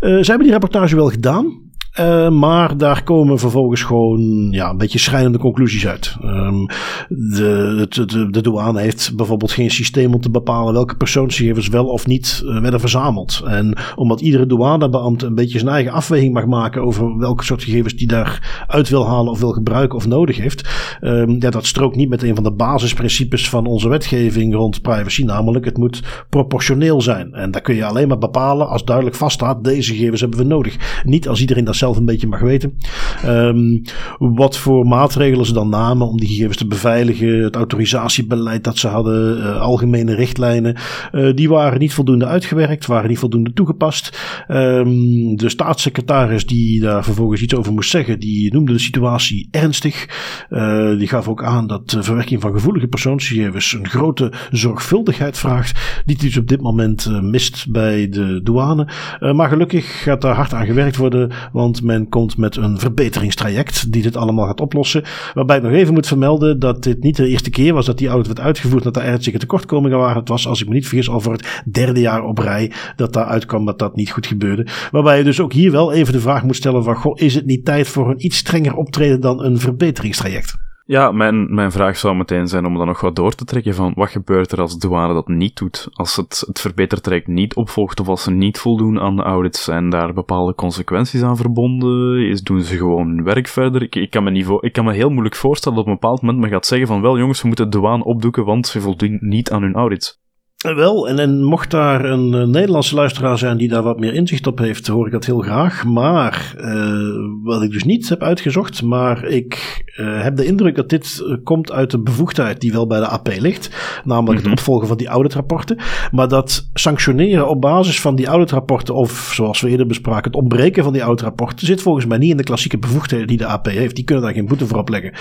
zij hebben die rapportage wel gedaan. Uh, maar daar komen vervolgens gewoon ja, een beetje schrijnende conclusies uit. Um, de, de, de, douane heeft bijvoorbeeld geen systeem om te bepalen welke persoonsgegevens wel of niet uh, werden verzameld. En omdat iedere douanebeambte een beetje zijn eigen afweging mag maken over welke soort gegevens die daar uit wil halen of wil gebruiken of nodig heeft. Um, ja, dat strookt niet met een van de basisprincipes van onze wetgeving rond privacy, namelijk het moet proportioneel zijn. En daar kun je alleen maar bepalen als duidelijk vaststaat, deze gegevens hebben we nodig. Niet als iedereen dat zelf een beetje mag weten. Um, wat voor maatregelen ze dan namen om die gegevens te beveiligen, het autorisatiebeleid dat ze hadden, uh, algemene richtlijnen, uh, die waren niet voldoende uitgewerkt, waren niet voldoende toegepast. Um, de staatssecretaris die daar vervolgens iets over moest zeggen, die noemde de situatie ernstig. Uh, die gaf ook aan dat de verwerking van gevoelige persoonsgegevens een grote zorgvuldigheid vraagt, die dus op dit moment mist bij de douane. maar gelukkig gaat daar hard aan gewerkt worden, want men komt met een verbeteringstraject die dit allemaal gaat oplossen. Waarbij ik nog even moet vermelden dat dit niet de eerste keer was dat die audit werd uitgevoerd. Dat er ernstige tekortkomingen waren. Het was, als ik me niet vergis, al voor het derde jaar op rij dat daar uitkwam dat dat niet goed gebeurde. Waarbij je dus ook hier wel even de vraag moet stellen van, is het niet tijd voor een iets strenger optreden dan een verbeteringstraject? Ja, mijn, mijn vraag zou meteen zijn om dan nog wat door te trekken van wat gebeurt er als douane dat niet doet? Als het, het verbetertraject niet opvolgt of als ze niet voldoen aan de audits, zijn daar bepaalde consequenties aan verbonden? Is, doen ze gewoon hun werk verder? Ik, ik, kan me niveau, ik kan me heel moeilijk voorstellen dat op een bepaald moment men gaat zeggen van wel jongens, we moeten douane opdoeken, want ze voldoen niet aan hun audits. Wel, en, en mocht daar een, een, Nederlandse luisteraar zijn die daar wat meer inzicht op heeft, hoor ik dat heel graag. Maar uh, wat ik dus niet heb uitgezocht, maar ik uh, heb de indruk dat dit komt uit de bevoegdheid die wel bij de AP ligt. Namelijk het mhm. opvolgen van die auditrapporten. Maar dat sanctioneren op basis van die auditrapporten, of zoals we eerder bespraken, het ontbreken van die auditrapporten, zit volgens mij niet in de klassieke bevoegdheden die de AP heeft. Die kunnen daar geen boete voor opleggen.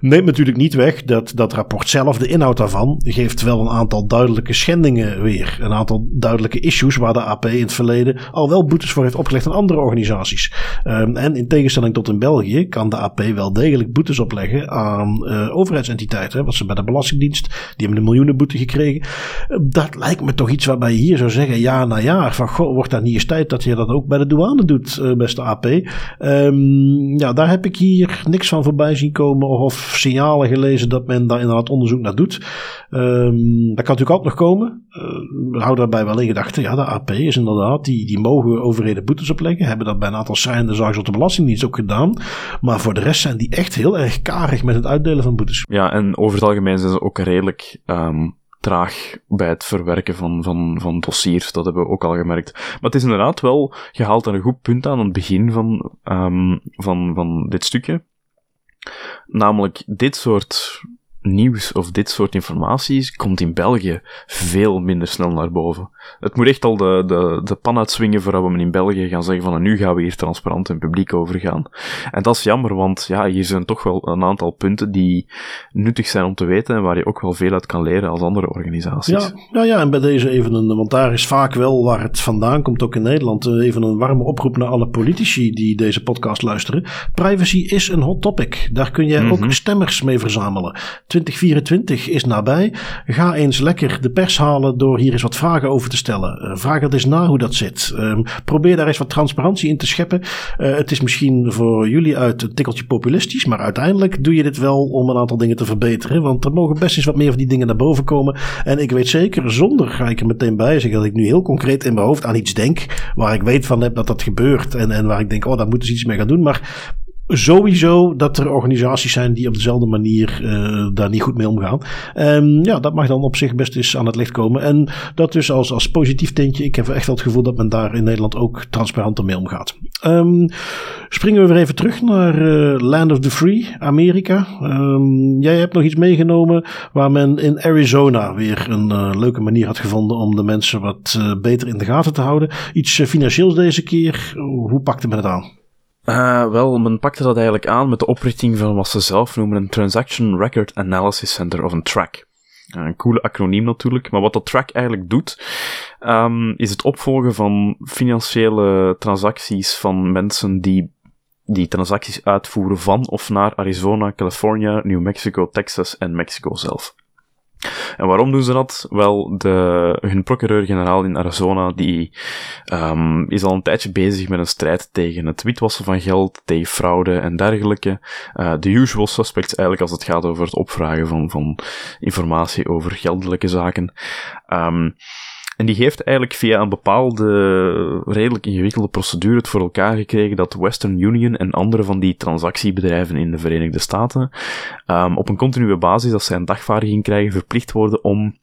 Neemt natuurlijk niet weg dat dat rapport zelf, de inhoud daarvan, geeft wel een aantal duidelijke schendingen weer. Een aantal duidelijke issues waar de AP in het verleden al wel boetes voor heeft opgelegd aan andere organisaties. Um, en in tegenstelling tot in België kan de AP wel degelijk boetes opleggen aan uh, overheidsentiteiten. Wat ze bij de Belastingdienst, die hebben een miljoenenboete gekregen. Uh, dat lijkt me toch iets waarbij je hier zou zeggen, jaar na jaar, van wordt dat niet eens tijd dat je dat ook bij de douane doet, uh, beste AP. Um, ja, daar heb ik hier niks van voorbij zien komen of signalen gelezen dat men daar inderdaad onderzoek naar doet. Dat kan natuurlijk ook nog komen. Uh, hou daarbij wel in gedachten, ja, de AP is inderdaad, die, die mogen overheden boetes opleggen. Hebben dat bij een aantal schrijnende zaken op de Belastingdienst ook gedaan. Maar voor de rest zijn die echt heel erg karig met het uitdelen van boetes. Ja, en over het algemeen zijn ze ook redelijk um, traag bij het verwerken van, van, van dossiers. Dat hebben we ook al gemerkt. Maar het is inderdaad wel gehaald aan een goed punt aan het begin van, um, van, van dit stukje. Namelijk, dit soort nieuws of dit soort informatie komt in België veel minder snel naar boven. Het moet echt al de, de, de pan uitswingen voordat we in België gaan zeggen van nu gaan we hier transparant en publiek over gaan. En dat is jammer, want ja, hier zijn toch wel een aantal punten die nuttig zijn om te weten en waar je ook wel veel uit kan leren als andere organisaties. Ja, ja, ja en bij deze even een, want daar is vaak wel waar het vandaan komt, ook in Nederland, eh, even een warme oproep naar alle politici die deze podcast luisteren. Privacy is een hot topic. Daar kun je ook mhm. stemmers mee verzamelen. 2024 is nabij. Ga eens lekker de pers halen door hier eens wat vragen over te stellen. Uh, vraag het eens na hoe dat zit. Um, probeer daar eens wat transparantie in te scheppen. Uh, het is misschien voor jullie uit een tikkeltje populistisch, maar uiteindelijk doe je dit wel om een aantal dingen te verbeteren. Want er mogen best eens wat meer van die dingen naar boven komen. En ik weet zeker, zonder ga ik er meteen bij zeggen dat ik nu heel concreet in mijn hoofd aan iets denk. Waar ik weet van heb dat dat gebeurt. En, en waar ik denk, oh, daar moeten ze iets mee gaan doen. Maar sowieso dat er organisaties zijn die op dezelfde manier uh, daar niet goed mee omgaan. Um, ja, dat mag dan op zich best eens aan het licht komen. En dat dus als, als positief tintje. Ik heb echt wel het gevoel dat men daar in Nederland ook transparanter mee omgaat. Um, springen we weer even terug naar uh, Land of the Free, Amerika. Um, jij hebt nog iets meegenomen waar men in Arizona weer een uh, leuke manier had gevonden om de mensen wat beter in de gaten te houden. Iets financieels deze keer. Hoe pakte men het aan? Uh, wel, men pakte dat eigenlijk aan met de oprichting van wat ze zelf noemen een Transaction Record Analysis Center, of een TRAC. Uh, een coole acroniem natuurlijk, maar wat dat TRAC eigenlijk doet, um, is het opvolgen van financiële transacties van mensen die die transacties uitvoeren van of naar Arizona, California, New Mexico, Texas en Mexico zelf. En waarom doen ze dat? Wel, de, hun procureur-generaal in Arizona, die um, is al een tijdje bezig met een strijd tegen het witwassen van geld, tegen fraude en dergelijke. Uh, de usual suspects eigenlijk als het gaat over het opvragen van, van informatie over geldelijke zaken. Um, en die heeft eigenlijk via een bepaalde redelijk ingewikkelde procedure het voor elkaar gekregen dat Western Union en andere van die transactiebedrijven in de Verenigde Staten um, op een continue basis, als zij een dagvaardiging krijgen, verplicht worden om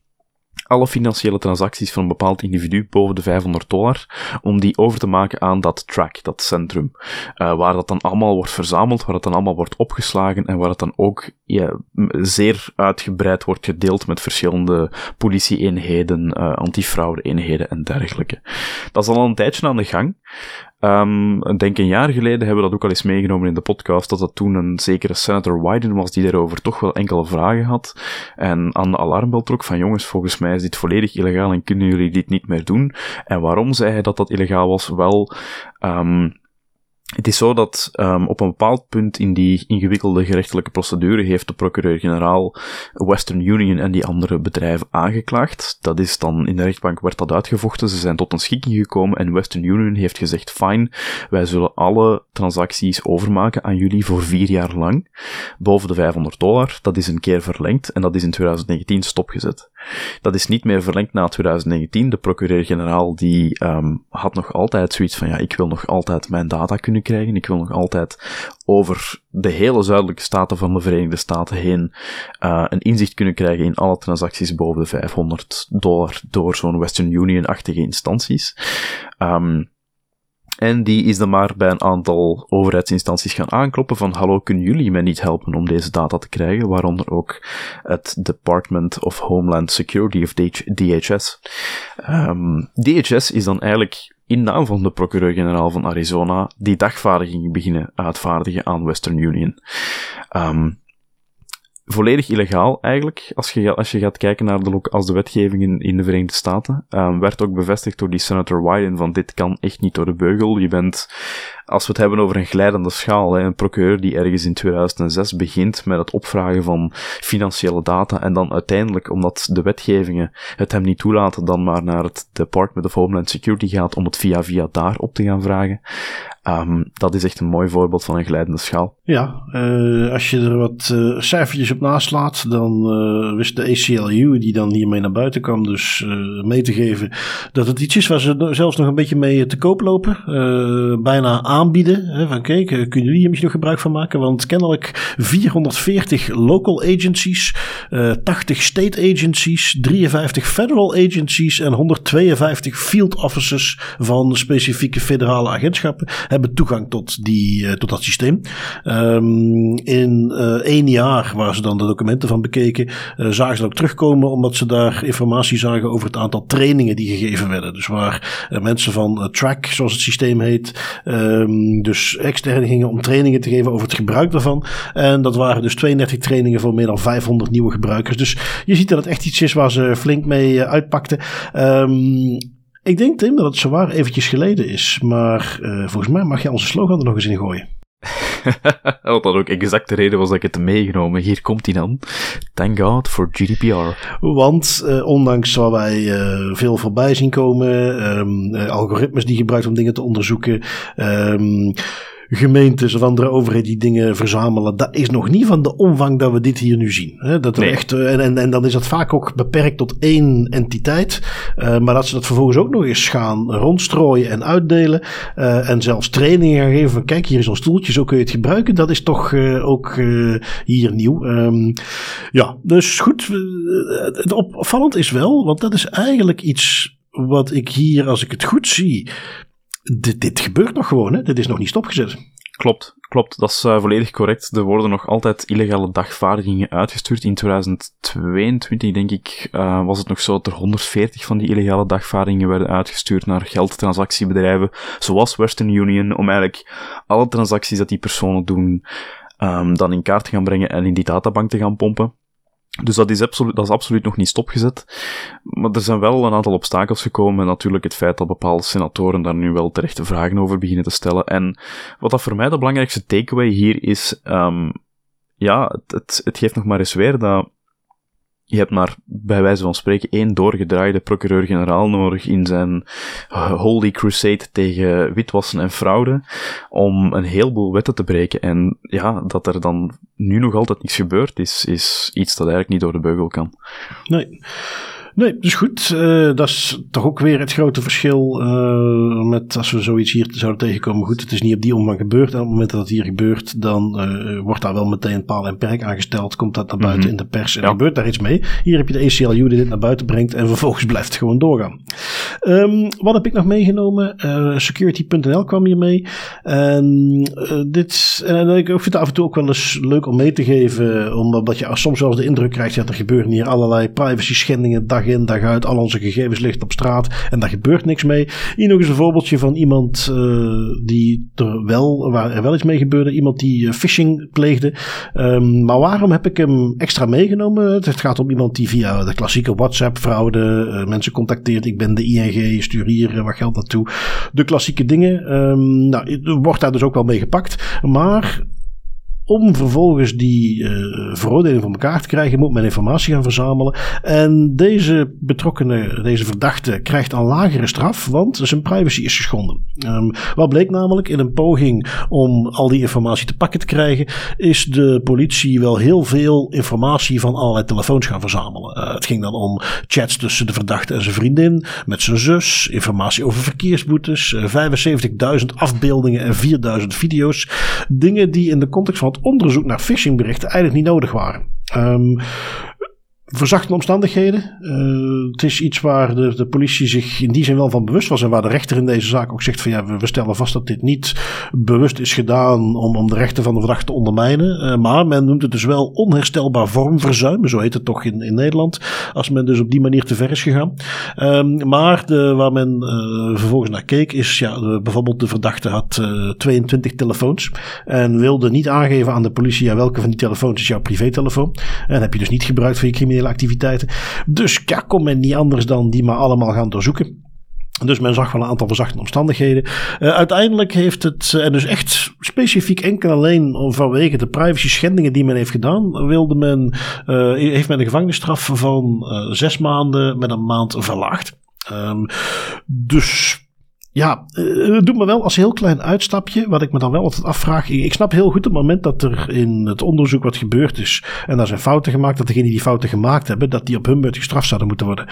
alle financiële transacties van een bepaald individu boven de 500 dollar, om die over te maken aan dat track, dat centrum, uh, waar dat dan allemaal wordt verzameld, waar het dan allemaal wordt opgeslagen en waar het dan ook ja, zeer uitgebreid wordt gedeeld met verschillende politie-eenheden, uh, antifraude-eenheden en dergelijke. Dat is al een tijdje aan de gang. Um, denk een jaar geleden hebben we dat ook al eens meegenomen in de podcast, dat dat toen een zekere senator Wyden was die daarover toch wel enkele vragen had. En aan de alarmbel trok van jongens, volgens mij is dit volledig illegaal en kunnen jullie dit niet meer doen. En waarom zei hij dat dat illegaal was? Wel, um, het is zo dat um, op een bepaald punt in die ingewikkelde gerechtelijke procedure heeft de procureur-generaal Western Union en die andere bedrijven aangeklaagd. Dat is dan in de rechtbank werd dat uitgevochten. Ze zijn tot een schikking gekomen en Western Union heeft gezegd: fine, wij zullen alle transacties overmaken aan jullie voor vier jaar lang, boven de 500 dollar. Dat is een keer verlengd en dat is in 2019 stopgezet. Dat is niet meer verlengd na 2019. De procureur-generaal die um, had nog altijd zoiets van: ja, ik wil nog altijd mijn data kunnen krijgen. Ik wil nog altijd over de hele zuidelijke staten van de Verenigde Staten heen uh, een inzicht kunnen krijgen in alle transacties boven de 500 dollar door zo'n Western Union-achtige instanties. Um, en die is dan maar bij een aantal overheidsinstanties gaan aankloppen van hallo, kunnen jullie mij niet helpen om deze data te krijgen? Waaronder ook het Department of Homeland Security of DHS. Um, DHS is dan eigenlijk in naam van de procureur-generaal van Arizona die dagvaardigingen beginnen uitvaardigen aan Western Union. Um, volledig illegaal eigenlijk, als je, als je gaat kijken naar de, als de wetgeving in, in de Verenigde Staten. Um, werd ook bevestigd door die senator Wyden van dit kan echt niet door de beugel. Je bent, als we het hebben over een glijdende schaal, een procureur die ergens in 2006 begint met het opvragen van financiële data en dan uiteindelijk, omdat de wetgevingen het hem niet toelaten, dan maar naar het Department of Homeland Security gaat om het via via daar op te gaan vragen. Um, dat is echt een mooi voorbeeld van een glijdende schaal. Ja, uh, als je er wat uh, cijfertjes op naslaat, dan uh, wist de ACLU, die dan hiermee naar buiten kwam, dus mee te geven dat het iets is waar ze zelfs nog een beetje mee te koop lopen. bijna aanbieden. Hè, van kijk, kunnen jullie hier misschien nog gebruik van maken? Want kennelijk 440 local agencies, 80 state agencies, 53 federal agencies en 152 field officers van specifieke federale agentschappen hebben toegang tot, die, uh, tot dat systeem. Um, in één jaar, waar ze dan de documenten van bekeken, zagen ze ook terugkomen omdat ze daar informatie zagen over het aantal trainingen die gegeven werden. Dus waar mensen van Track, zoals het systeem heet, um, dus extern gingen om trainingen te geven over het gebruik daarvan. En dat waren dus 32 trainingen voor meer dan 500 nieuwe gebruikers. Dus je ziet dat het echt iets is waar ze flink mee uitpakten. Um, ik denk, Tim, dat het zowaar eventjes geleden is. Maar uh, volgens mij mag je onze slogan er nog eens in gooien. *laughs* Wat dat ook exact de reden was dat ik het meegenomen. Hier komt hij dan. Thank God for GDPR. Want uh, ondanks waar wij uh, veel voorbij zien komen, um, algoritmes die gebruikt om dingen te onderzoeken, um, gemeentes of andere overheden die dingen verzamelen. Dat is nog niet van de omvang dat we dit hier nu zien. Hè? Dat nee. echt, en, en, en dan is dat vaak ook beperkt tot één entiteit. Uh, maar dat ze dat vervolgens ook nog eens gaan rondstrooien en uitdelen. Uh, en zelfs trainingen gaan geven van kijk, hier is ons stoeltje, zo kun je het gebruiken. Dat is toch uh, ook hier nieuw. Um, ja, dus goed. het opvallend is wel, want dat is eigenlijk iets wat ik hier, als ik het goed zie, dit, dit gebeurt nog gewoon, hè? Dit is nog niet stopgezet. Klopt, klopt. Dat is uh, volledig correct. Er worden nog altijd illegale dagvaardigingen uitgestuurd. In 2022, denk ik, uh, was het nog zo dat er 140 van die illegale dagvaardingen werden uitgestuurd naar geldtransactiebedrijven, zoals Western Union, om eigenlijk alle transacties dat die personen doen, um, dan in kaart te gaan brengen en in die databank te gaan pompen. Dus dat is, absoluut, dat is absoluut nog niet stopgezet. Maar er zijn wel een aantal obstakels gekomen. En natuurlijk het feit dat bepaalde senatoren daar nu wel terechte vragen over beginnen te stellen. En wat dat voor mij de belangrijkste takeaway hier is, um, ja, het, het geeft nog maar eens weer dat je hebt maar bij wijze van spreken één doorgedraaide procureur-generaal nodig in zijn uh, holy crusade tegen witwassen en fraude om een heleboel wetten te breken. En ja, dat er dan nu nog altijd niets gebeurt, is, is iets dat eigenlijk niet door de beugel kan. Nee. Nee, dus goed. Uh, dat is toch ook weer het grote verschil uh, met als we zoiets hier zouden tegenkomen. Goed, het is niet op die omvang gebeurd. En op het moment dat het hier gebeurt, dan uh, wordt daar wel meteen paal en perk aangesteld. Komt dat naar buiten mm -hmm. in de pers en ja. gebeurt daar iets mee. Hier heb je de ACLU die dit naar buiten brengt en vervolgens blijft het gewoon doorgaan. Um, wat heb ik nog meegenomen? Security.nl kwam hier mee. En dit, en ik vind het af en toe ook wel eens leuk om mee te geven. Omdat je soms wel eens de indruk krijgt dat er gebeuren hier allerlei privacy schendingen dag in, dag uit. Al onze gegevens liggen op straat en daar gebeurt niks mee. Hier nog eens een voorbeeldje van iemand uh, die er wel, waar er wel iets mee gebeurde. Iemand die uh, phishing pleegde. Um, maar waarom heb ik hem extra meegenomen? Het gaat om iemand die via de klassieke WhatsApp-fraude uh, mensen contacteert. Ik ben de ING, stuur hier wat geld naartoe. De klassieke dingen. Um, nou, wordt daar dus ook wel mee gepakt. Maar om vervolgens die uh, veroordeling voor elkaar te krijgen, moet men informatie gaan verzamelen. En deze betrokkenen, deze verdachte, krijgt een lagere straf, want zijn privacy is geschonden. Um, wat bleek namelijk in een poging om al die informatie te pakken te krijgen, is de politie wel heel veel informatie van allerlei telefoons gaan verzamelen. Uh, het ging dan om chats tussen de verdachte en zijn vriendin, met zijn zus, informatie over verkeersboetes, uh, 75.000 afbeeldingen en 4.000 video's. Dingen die in de context van het onderzoek naar phishingberichten eigenlijk niet nodig waren. Um, verzachte omstandigheden. Uh, het is iets waar de, de, politie zich in die zin wel van bewust was. En waar de rechter in deze zaak ook zegt van ja, we, we stellen vast dat dit niet bewust is gedaan om, om de rechten van de verdachte te ondermijnen. Uh, maar men noemt het dus wel onherstelbaar vormverzuim. Zo heet het toch in, in Nederland. Als men dus op die manier te ver is gegaan. Um, maar de, waar men uh, vervolgens naar keek is ja, de, bijvoorbeeld de verdachte had 22 telefoons. En wilde niet aangeven aan de politie ja, welke van die telefoons is jouw privételefoon. En heb je dus niet gebruikt voor je criminele activiteiten. Dus ja, kon men niet anders dan die maar allemaal gaan doorzoeken. Dus men zag wel een aantal verzachte omstandigheden. Uh, uiteindelijk heeft het, en dus echt specifiek enkel alleen vanwege de privacy schendingen die men heeft gedaan, wilde men, uh, heeft men een gevangenisstraf van zes maanden met een maand verlaagd. Um, dus ja, het doet me wel als heel klein uitstapje. Wat ik me dan wel altijd afvraag. Ik snap heel goed het moment dat er in het onderzoek wat gebeurd is. en daar zijn fouten gemaakt. dat degenen die fouten gemaakt hebben. dat die op hun beurt gestraft zouden moeten worden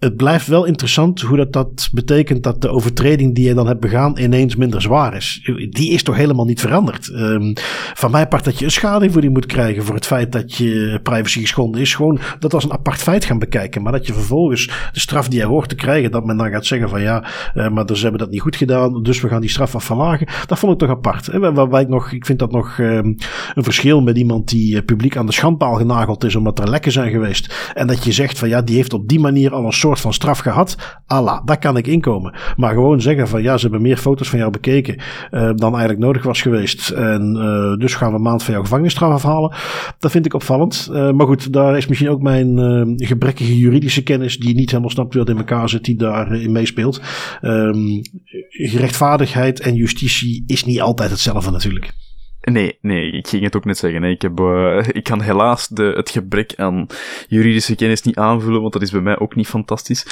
het blijft wel interessant hoe dat, dat betekent dat de overtreding die je dan hebt begaan ineens minder zwaar is. Die is toch helemaal niet veranderd. Um, van mijn part dat je een schade voor die moet krijgen voor het feit dat je privacy geschonden is. Gewoon dat als een apart feit gaan bekijken. Maar dat je vervolgens de straf die je hoort te krijgen, dat men dan gaat zeggen van ja, uh, maar dus hebben dat niet goed gedaan, dus we gaan die straf af verlagen. Dat vond ik toch apart. Waarbij ik nog, ik vind dat nog um, een verschil met iemand die uh, publiek aan de schandpaal genageld is omdat er lekken zijn geweest. En dat je zegt van ja, die heeft op die manier al een soort van straf gehad. Allah, daar kan ik inkomen. Maar gewoon zeggen van ja, ze hebben meer foto's van jou bekeken uh, dan eigenlijk nodig was geweest. En uh, dus gaan we een maand van jouw gevangenisstraf afhalen. Dat vind ik opvallend. Uh, maar goed, daar is misschien ook mijn gebrekkige juridische kennis, die niet helemaal snapt wat in elkaar zit, die daarin meespeelt. Um, gerechtvaardigheid en justitie is niet altijd hetzelfde natuurlijk. Nee, nee, ik ging het ook net zeggen. Ik, heb, uh, *laughs* ik kan helaas de, het gebrek aan juridische kennis niet aanvullen, want dat is bij mij ook niet fantastisch.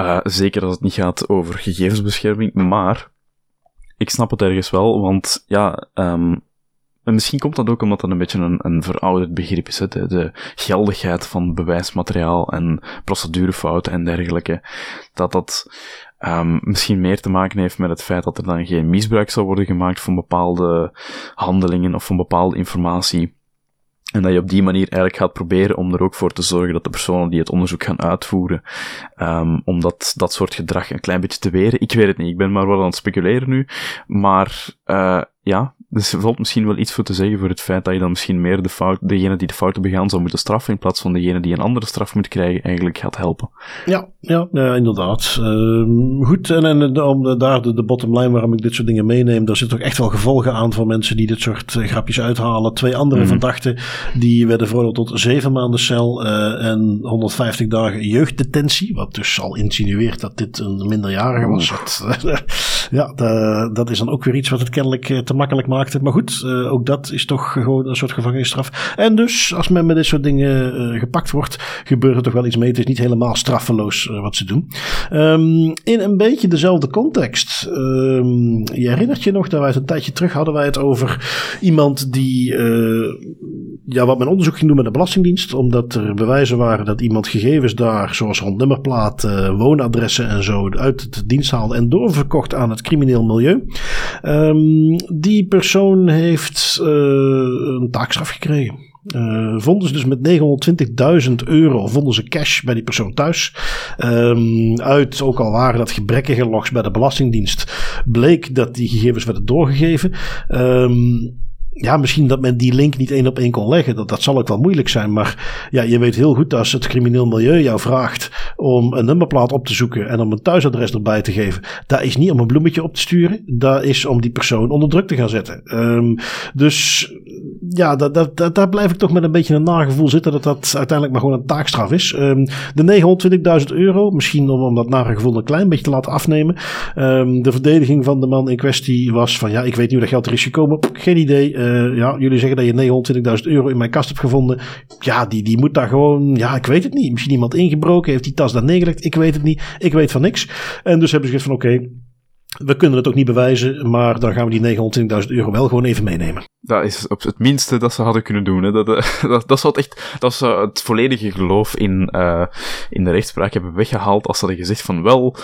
Uh, zeker als het niet gaat over gegevensbescherming, maar ik snap het ergens wel, want ja, en misschien komt dat ook omdat dat een beetje een, een verouderd begrip is. Hè? De, de geldigheid van bewijsmateriaal en procedurefouten en dergelijke. Dat dat um, misschien meer te maken heeft met het feit dat er dan geen misbruik zal worden gemaakt van bepaalde handelingen of van bepaalde informatie. En dat je op die manier eigenlijk gaat proberen om er ook voor te zorgen dat de personen die het onderzoek gaan uitvoeren, um, om dat, dat soort gedrag een klein beetje te weren. Ik weet het niet, ik ben maar wel aan het speculeren nu. Maar uh, ja, dus er valt misschien wel iets voor te zeggen voor het feit dat je dan misschien meer de fout, degene die de fouten begaan zou moeten straffen, in plaats van degene die een andere straf moet krijgen, eigenlijk gaat helpen. Ja, ja, ja inderdaad. Uh, goed, en, en om daar de, de bottom line waarom ik dit soort dingen meeneem, daar zitten toch echt wel gevolgen aan voor mensen die dit soort uh, grapjes uithalen. Twee andere mm. verdachten, die werden veroordeeld tot zeven maanden cel uh, en 150 dagen jeugddetentie, wat dus al insinueert dat dit een minderjarige was. *laughs* Ja, dat is dan ook weer iets wat het kennelijk te makkelijk Maar goed, ook dat is toch gewoon een soort gevangenisstraf. En dus, als men met dit soort dingen gepakt wordt, gebeurt er toch wel iets mee. Het is niet helemaal straffeloos wat ze doen. Um, in een beetje dezelfde context. Um, je herinnert je nog dat wij het een tijdje terug hadden wij het over iemand die ja, wat men onderzoek ging doen met de Belastingdienst, omdat er bewijzen waren dat iemand gegevens daar, zoals rondnummerplaat, woonadressen en zo, uit het dienst haalde en doorverkocht aan het crimineel milieu. Um, die persoon heeft uh, een taakstraf gekregen. Uh, vonden ze dus met 920.000 euro vonden ze cash bij die persoon thuis. Um, uit, ook al waren dat gebrekkige logs bij de Belastingdienst, bleek dat die gegevens werden doorgegeven. Um, ja, misschien dat men die link niet één op één kon leggen. Dat, dat zal ook wel moeilijk zijn. Maar ja, je weet heel goed als het crimineel milieu jou vraagt om een nummerplaat op te zoeken en om een thuisadres erbij te geven. Dat is niet om een bloemetje op te sturen. Dat is om die persoon onder druk te gaan zetten. Um, dus ja, dat, dat, dat, daar blijf ik toch met een beetje een nagevoel zitten dat dat uiteindelijk maar gewoon een taakstraf is. Um, de 920.000 euro, misschien om, om dat nagevoel een klein beetje te laten afnemen. Um, de verdediging van de man in kwestie was van ja, ik weet niet hoe dat geld er is gekomen. Geen idee. Ja, jullie zeggen dat je 920.000 euro in mijn kast hebt gevonden. Ja, die, die moet daar gewoon, ja, ik weet het niet. Misschien iemand ingebroken, heeft die tas daar neergelegd. Ik weet het niet. Ik weet van niks. En dus hebben ze gezegd van oké, we kunnen het ook niet bewijzen, maar dan gaan we die 920.000 euro wel gewoon even meenemen. Dat is op het minste dat ze hadden kunnen doen. Hè. Dat, eh, *laughs* dat, dat zou het echt, dat ze het volledige geloof in, uh, in de rechtspraak hebben weggehaald als ze hadden gezegd van wel,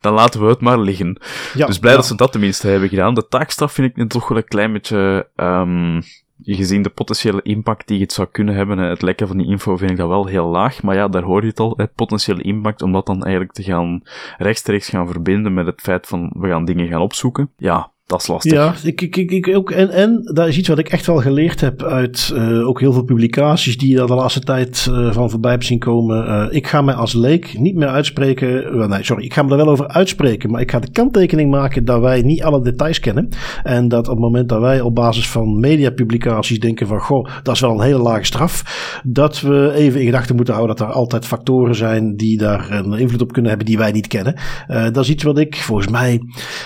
dan laten we het maar liggen. Ja, dus blij dat ze dat tenminste hebben gedaan. De taakstraf vind ik toch wel een klein beetje, um, gezien de potentiële impact die het zou kunnen hebben, het lekken van die info vind ik dat wel heel laag. Maar ja, daar hoor je het al, potentiële impact, om dat dan eigenlijk te gaan rechtstreeks gaan verbinden met het feit van we gaan dingen gaan opzoeken. Ja, dat is lastig. Ja, ik, ik, ik, ook, en, en dat is iets wat ik echt wel geleerd heb uit uh, ook heel veel publicaties die je de laatste tijd uh, van voorbij hebt zien komen. Uh, ik ga mij als leek niet meer uitspreken. nee, sorry, ik ga me er wel over uitspreken. Maar ik ga de kanttekening maken dat wij niet alle details kennen. En dat op het moment dat wij op basis van mediapublicaties denken van goh, dat is wel een hele lage straf. Dat we even in gedachten moeten houden dat er altijd factoren zijn die daar een invloed op kunnen hebben die wij niet kennen. dat is iets wat ik volgens mij.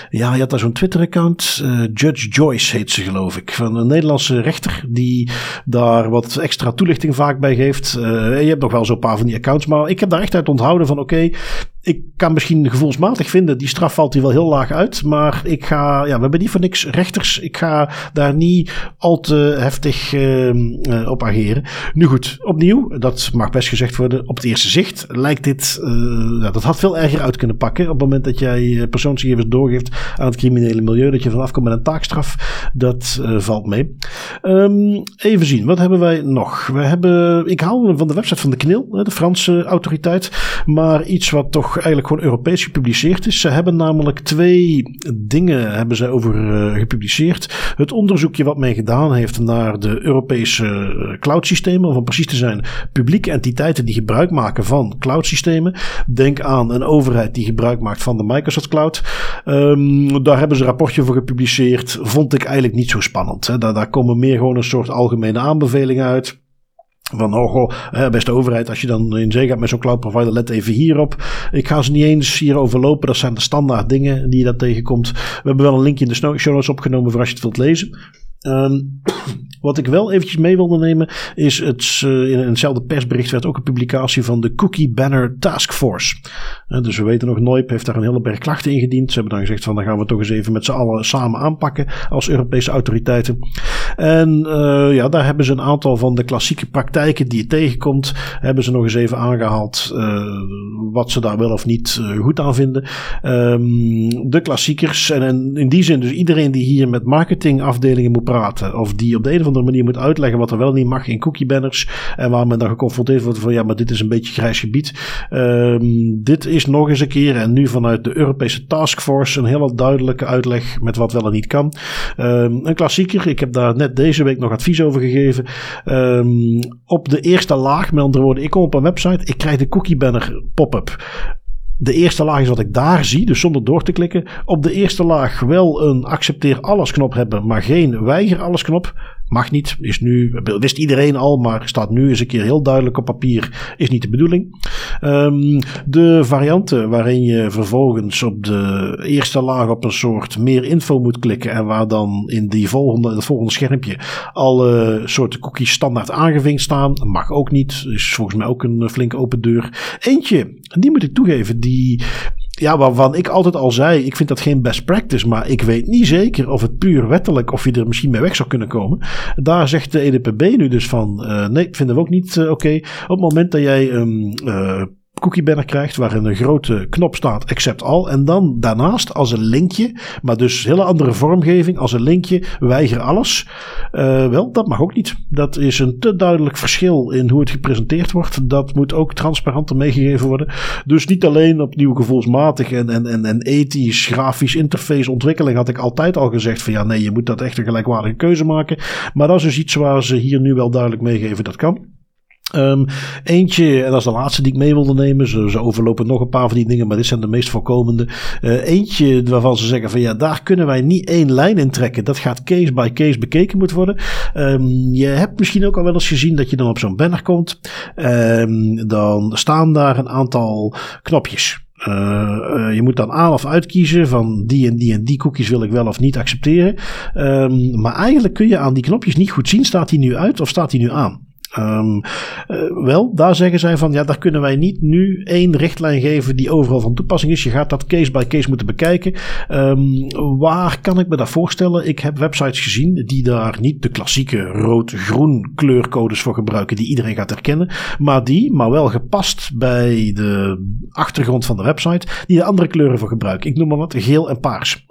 Ja, je had daar zo'n Twitter-account uh, Judge Joyce heet ze geloof ik. Van een Nederlandse rechter die daar wat extra toelichting vaak bij geeft. Uh, je hebt nog wel zo'n paar van die accounts. Maar ik heb daar echt uit onthouden van oké, ik kan misschien gevoelsmatig vinden, die straf valt hier wel heel laag uit. Maar ik ga, ja, we hebben niet voor niks rechters. Ik ga daar niet al te heftig uh, op ageren. Nu goed, opnieuw, dat mag best gezegd worden. Op het eerste zicht lijkt dit, ja, dat had veel erger uit kunnen pakken. Op het moment dat jij persoonsgegevens doorgeeft aan het criminele milieu. Dat je vanaf komt met een taakstraf. Dat valt mee. Um, even zien, wat hebben wij nog? We hebben, ik haal van de website van de KNIL, de Franse autoriteit. Maar iets wat toch eigenlijk gewoon Europees gepubliceerd is. Ze hebben namelijk twee dingen hebben ze over uh, gepubliceerd. Het onderzoekje wat men gedaan heeft naar de Europese uh, cloudsystemen, om precies te zijn, publieke entiteiten die gebruik maken van cloudsystemen. Denk aan een overheid die gebruik maakt van de Microsoft Cloud. Um, daar hebben ze een rapportje voor gepubliceerd. Vond ik eigenlijk niet zo spannend. Hè. Daar, daar komen meer gewoon een soort algemene aanbevelingen uit. Van, oh goh, beste overheid, als je dan in zee gaat met zo'n cloud provider, let even hierop. Ik ga ze niet eens hier overlopen. Dat zijn de standaard dingen die je daar tegenkomt. We hebben wel een linkje in de show notes opgenomen voor als je het wilt lezen. Um, *clears throat* wat ik wel eventjes mee wilde nemen is het, uh, in eenzelfde persbericht werd ook een publicatie van de Cookie Banner Task Force. Uh, dus we weten nog, Noip heeft daar een hele berg klachten ingediend. Ze hebben dan gezegd van dan gaan we toch eens even met z'n allen samen aanpakken als Europese autoriteiten. En uh, ja, daar hebben ze een aantal van de klassieke praktijken die je tegenkomt, hebben ze nog eens even aangehaald wat ze daar wel of niet goed aan vinden. Um, de klassiekers en, en in die zin dus iedereen die hier met marketingafdelingen moet praten. Of die op de een of andere manier moet uitleggen wat er wel niet mag in cookie banners. En waar men dan geconfronteerd wordt van ja, maar dit is een beetje grijs gebied. Um, dit is nog eens een keer en nu vanuit de Europese Taskforce een hele duidelijke uitleg met wat wel en niet kan. Um, een klassieker. Ik heb daar net deze week nog advies over gegeven. Um, op de eerste laag, met andere woorden, ik kom op een website, ik krijg de cookie banner pop-up. De eerste laag is wat ik daar zie, dus zonder door te klikken. Op de eerste laag wel een accepteer alles knop hebben, maar geen weiger alles knop. Mag niet. Is nu, wist iedereen al, maar staat nu eens een keer heel duidelijk op papier. Is niet de bedoeling. Um, de varianten waarin je vervolgens op de eerste laag op een soort meer info moet klikken. En waar dan in die volgende, het volgende schermpje alle soorten cookies standaard aangevinkt staan. Mag ook niet. Is volgens mij ook een flinke open deur. Eentje, die moet ik toegeven, die ja, waarvan ik altijd al zei, ik vind dat geen best practice, maar ik weet niet zeker of het puur wettelijk, of je er misschien mee weg zou kunnen komen. Daar zegt de EDPB nu dus van, uh, nee, vinden we ook niet uh, oké. Op het moment dat jij um, uh, cookie banner krijgt waarin een grote knop staat accept all en dan daarnaast als een linkje, maar dus hele andere vormgeving als een linkje weiger alles. Uh, wel, dat mag ook niet. Dat is een te duidelijk verschil in hoe het gepresenteerd wordt. Dat moet ook transparanter meegegeven worden. Dus niet alleen opnieuw gevoelsmatig en, en, en, en ethisch, grafisch interface ontwikkeling had ik altijd al gezegd van ja nee, je moet dat echt een gelijkwaardige keuze maken. Maar dat is dus iets waar ze hier nu wel duidelijk meegeven dat kan. Um, eentje, en dat is de laatste die ik mee wilde nemen. Ze, overlopen nog een paar van die dingen, maar dit zijn de meest voorkomende. Uh, eentje waarvan ze zeggen van ja, daar kunnen wij niet één lijn in trekken. Dat gaat case by case bekeken moet worden. Um, je hebt misschien ook al wel eens gezien dat je dan op zo'n banner komt. Um, dan staan daar een aantal knopjes. Uh, je moet dan aan of uitkiezen van die en die en die cookies wil ik wel of niet accepteren. Maar eigenlijk kun je aan die knopjes niet goed zien, staat die nu uit of staat die nu aan. Um, uh, wel, daar zeggen zij van ja, daar kunnen wij niet nu één richtlijn geven die overal van toepassing is. Je gaat dat case by case moeten bekijken. Um, waar kan ik me dat voorstellen? Ik heb websites gezien die daar niet de klassieke rood-groen kleurcodes voor gebruiken die iedereen gaat herkennen, maar die, maar wel gepast bij de achtergrond van de website, die de andere kleuren voor gebruiken. Ik noem maar wat, geel en paars.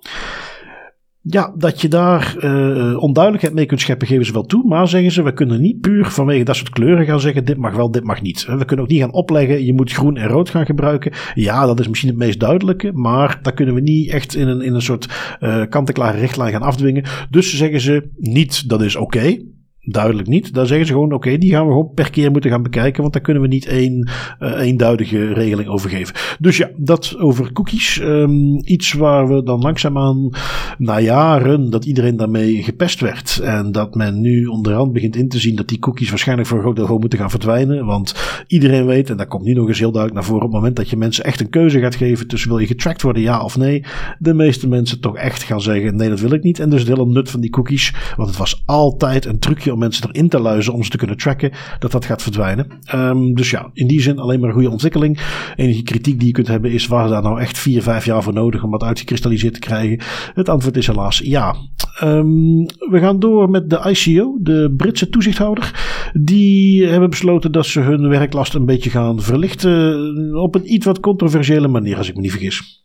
Ja, dat je daar uh, onduidelijkheid mee kunt scheppen, geven ze wel toe. Maar zeggen ze, we kunnen niet puur vanwege dat soort kleuren gaan zeggen: dit mag wel, dit mag niet. We kunnen ook niet gaan opleggen: je moet groen en rood gaan gebruiken. Ja, dat is misschien het meest duidelijke. Maar dat kunnen we niet echt in een, in een soort uh, kant-en-klare richtlijn gaan afdwingen. Dus zeggen ze niet: dat is oké. Duidelijk niet. Daar zeggen ze gewoon: oké, die gaan we gewoon per keer moeten gaan bekijken. Want daar kunnen we niet één uh, eenduidige regeling over geven. Dus ja, dat over cookies. Um, iets waar we dan langzaamaan na jaren dat iedereen daarmee gepest werd. En dat men nu onderhand begint in te zien dat die cookies waarschijnlijk voor een groot deel gewoon moeten gaan verdwijnen. Want iedereen weet, en dat komt nu nog eens heel duidelijk naar voren, op het moment dat je mensen echt een keuze gaat geven tussen wil je getracked worden, ja of nee. De meeste mensen toch echt gaan zeggen: nee, dat wil ik niet. En dus het hele nut van die cookies. Want het was altijd een trucje om mensen erin te luizen om ze te kunnen tracken, dat dat gaat verdwijnen. Um, dus ja, in die zin alleen maar een goede ontwikkeling. Enige kritiek die je kunt hebben is, waar daar nou echt vier, vijf jaar voor nodig om dat uitgekristalliseerd te krijgen? Het antwoord is helaas ja. Um, we gaan door met de ICO, de Britse toezichthouder. Die hebben besloten dat ze hun werklast een beetje gaan verlichten op een iets wat controversiële manier, als ik me niet vergis.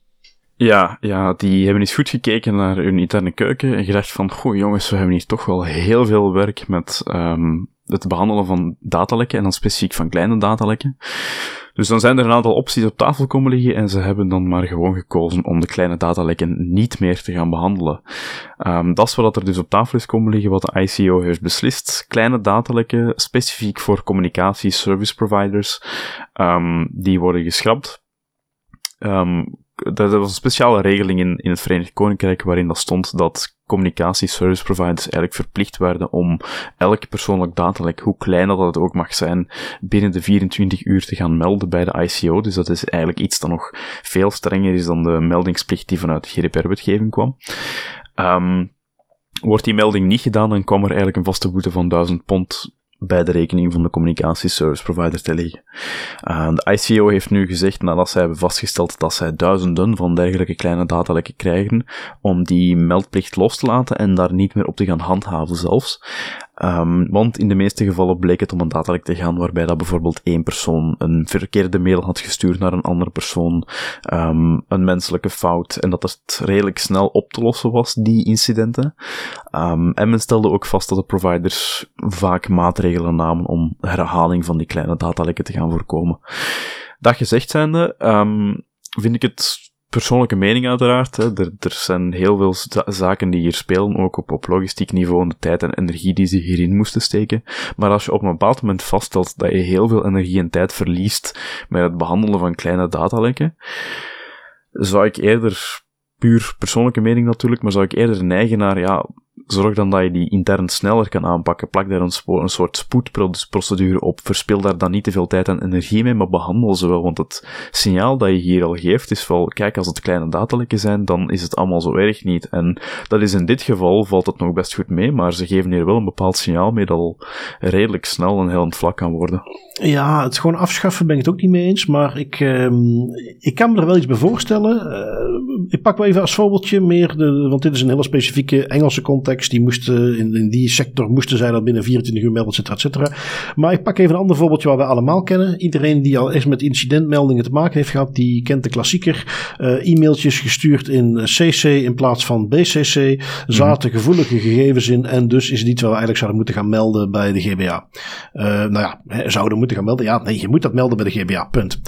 Ja, ja, die hebben eens goed gekeken naar hun interne keuken en gedacht van, goh jongens, we hebben hier toch wel heel veel werk met um, het behandelen van datalekken en dan specifiek van kleine datalekken. Dus dan zijn er een aantal opties op tafel komen liggen en ze hebben dan maar gewoon gekozen om de kleine datalekken niet meer te gaan behandelen. Um, dat is wat er dus op tafel is komen liggen, wat de ICO heeft beslist. Kleine datalekken, specifiek voor communicatie service providers, um, die worden geschrapt. Um, dat was een speciale regeling in, in het Verenigd Koninkrijk waarin dat stond dat communicatie service providers eigenlijk verplicht werden om elk persoonlijk datalek, hoe klein dat het ook mag zijn, binnen de 24 uur te gaan melden bij de ICO. Dus dat is eigenlijk iets dat nog veel strenger is dan de meldingsplicht die vanuit de GDPR-wetgeving kwam. Um, wordt die melding niet gedaan, dan kwam er eigenlijk een vaste boete van 1000 pond bij de rekening van de communicatieservice provider te liggen. Uh, de ICO heeft nu gezegd, nadat zij hebben vastgesteld dat zij duizenden van dergelijke kleine datalekken krijgen, om die meldplicht los te laten en daar niet meer op te gaan handhaven zelfs. Um, want in de meeste gevallen bleek het om een datalek te gaan waarbij dat bijvoorbeeld één persoon een verkeerde mail had gestuurd naar een andere persoon, um, een menselijke fout, en dat het redelijk snel op te lossen was, die incidenten. Um, en men stelde ook vast dat de providers vaak maatregelen namen om herhaling van die kleine datalekken te gaan voorkomen. Dat gezegd zijnde, vind ik het persoonlijke mening uiteraard. Hè. Er, er zijn heel veel zaken die hier spelen, ook op, logistiek niveau en de tijd en energie die ze hierin moesten steken. Maar als je op een bepaald moment vaststelt dat je heel veel energie en tijd verliest met het behandelen van kleine datalekken, zou ik eerder, puur persoonlijke mening natuurlijk, maar zou ik eerder neigen naar, ja, zorg dan dat je die intern sneller kan aanpakken. Plak daar een, een soort spoedprocedure op. Verspil daar dan niet te veel tijd en energie mee, maar behandel ze wel. Want het signaal dat je hier al geeft is wel, kijk, als het kleine datalekken zijn, dan is het allemaal zo erg niet. En dat is in dit geval, valt het nog best goed mee, maar ze geven hier wel een bepaald signaal mee dat al redelijk snel een heel vlak kan worden. Ja, het gewoon afschaffen ben ik het ook niet mee eens, maar ik, ehm, ik kan me er wel iets bij voorstellen. Uh, ik pak wel even als voorbeeldje meer, de, want dit is een hele specifieke Engelse context. Die moesten, in, die sector moesten zij dat binnen 24 uur melden, et cetera, et cetera. Maar ik pak even een ander voorbeeldje waar we allemaal kennen. Iedereen die al eens met incidentmeldingen te maken heeft gehad, die kent de klassieker. Uh, e-mailtjes gestuurd in CC in plaats van BCC. Zaten gevoelige gegevens in en dus is het iets waar we eigenlijk zouden moeten gaan melden bij de GBA. Uh, nou ja, zouden moeten gaan melden. Ja, nee, je moet dat melden bij de GBA, punt.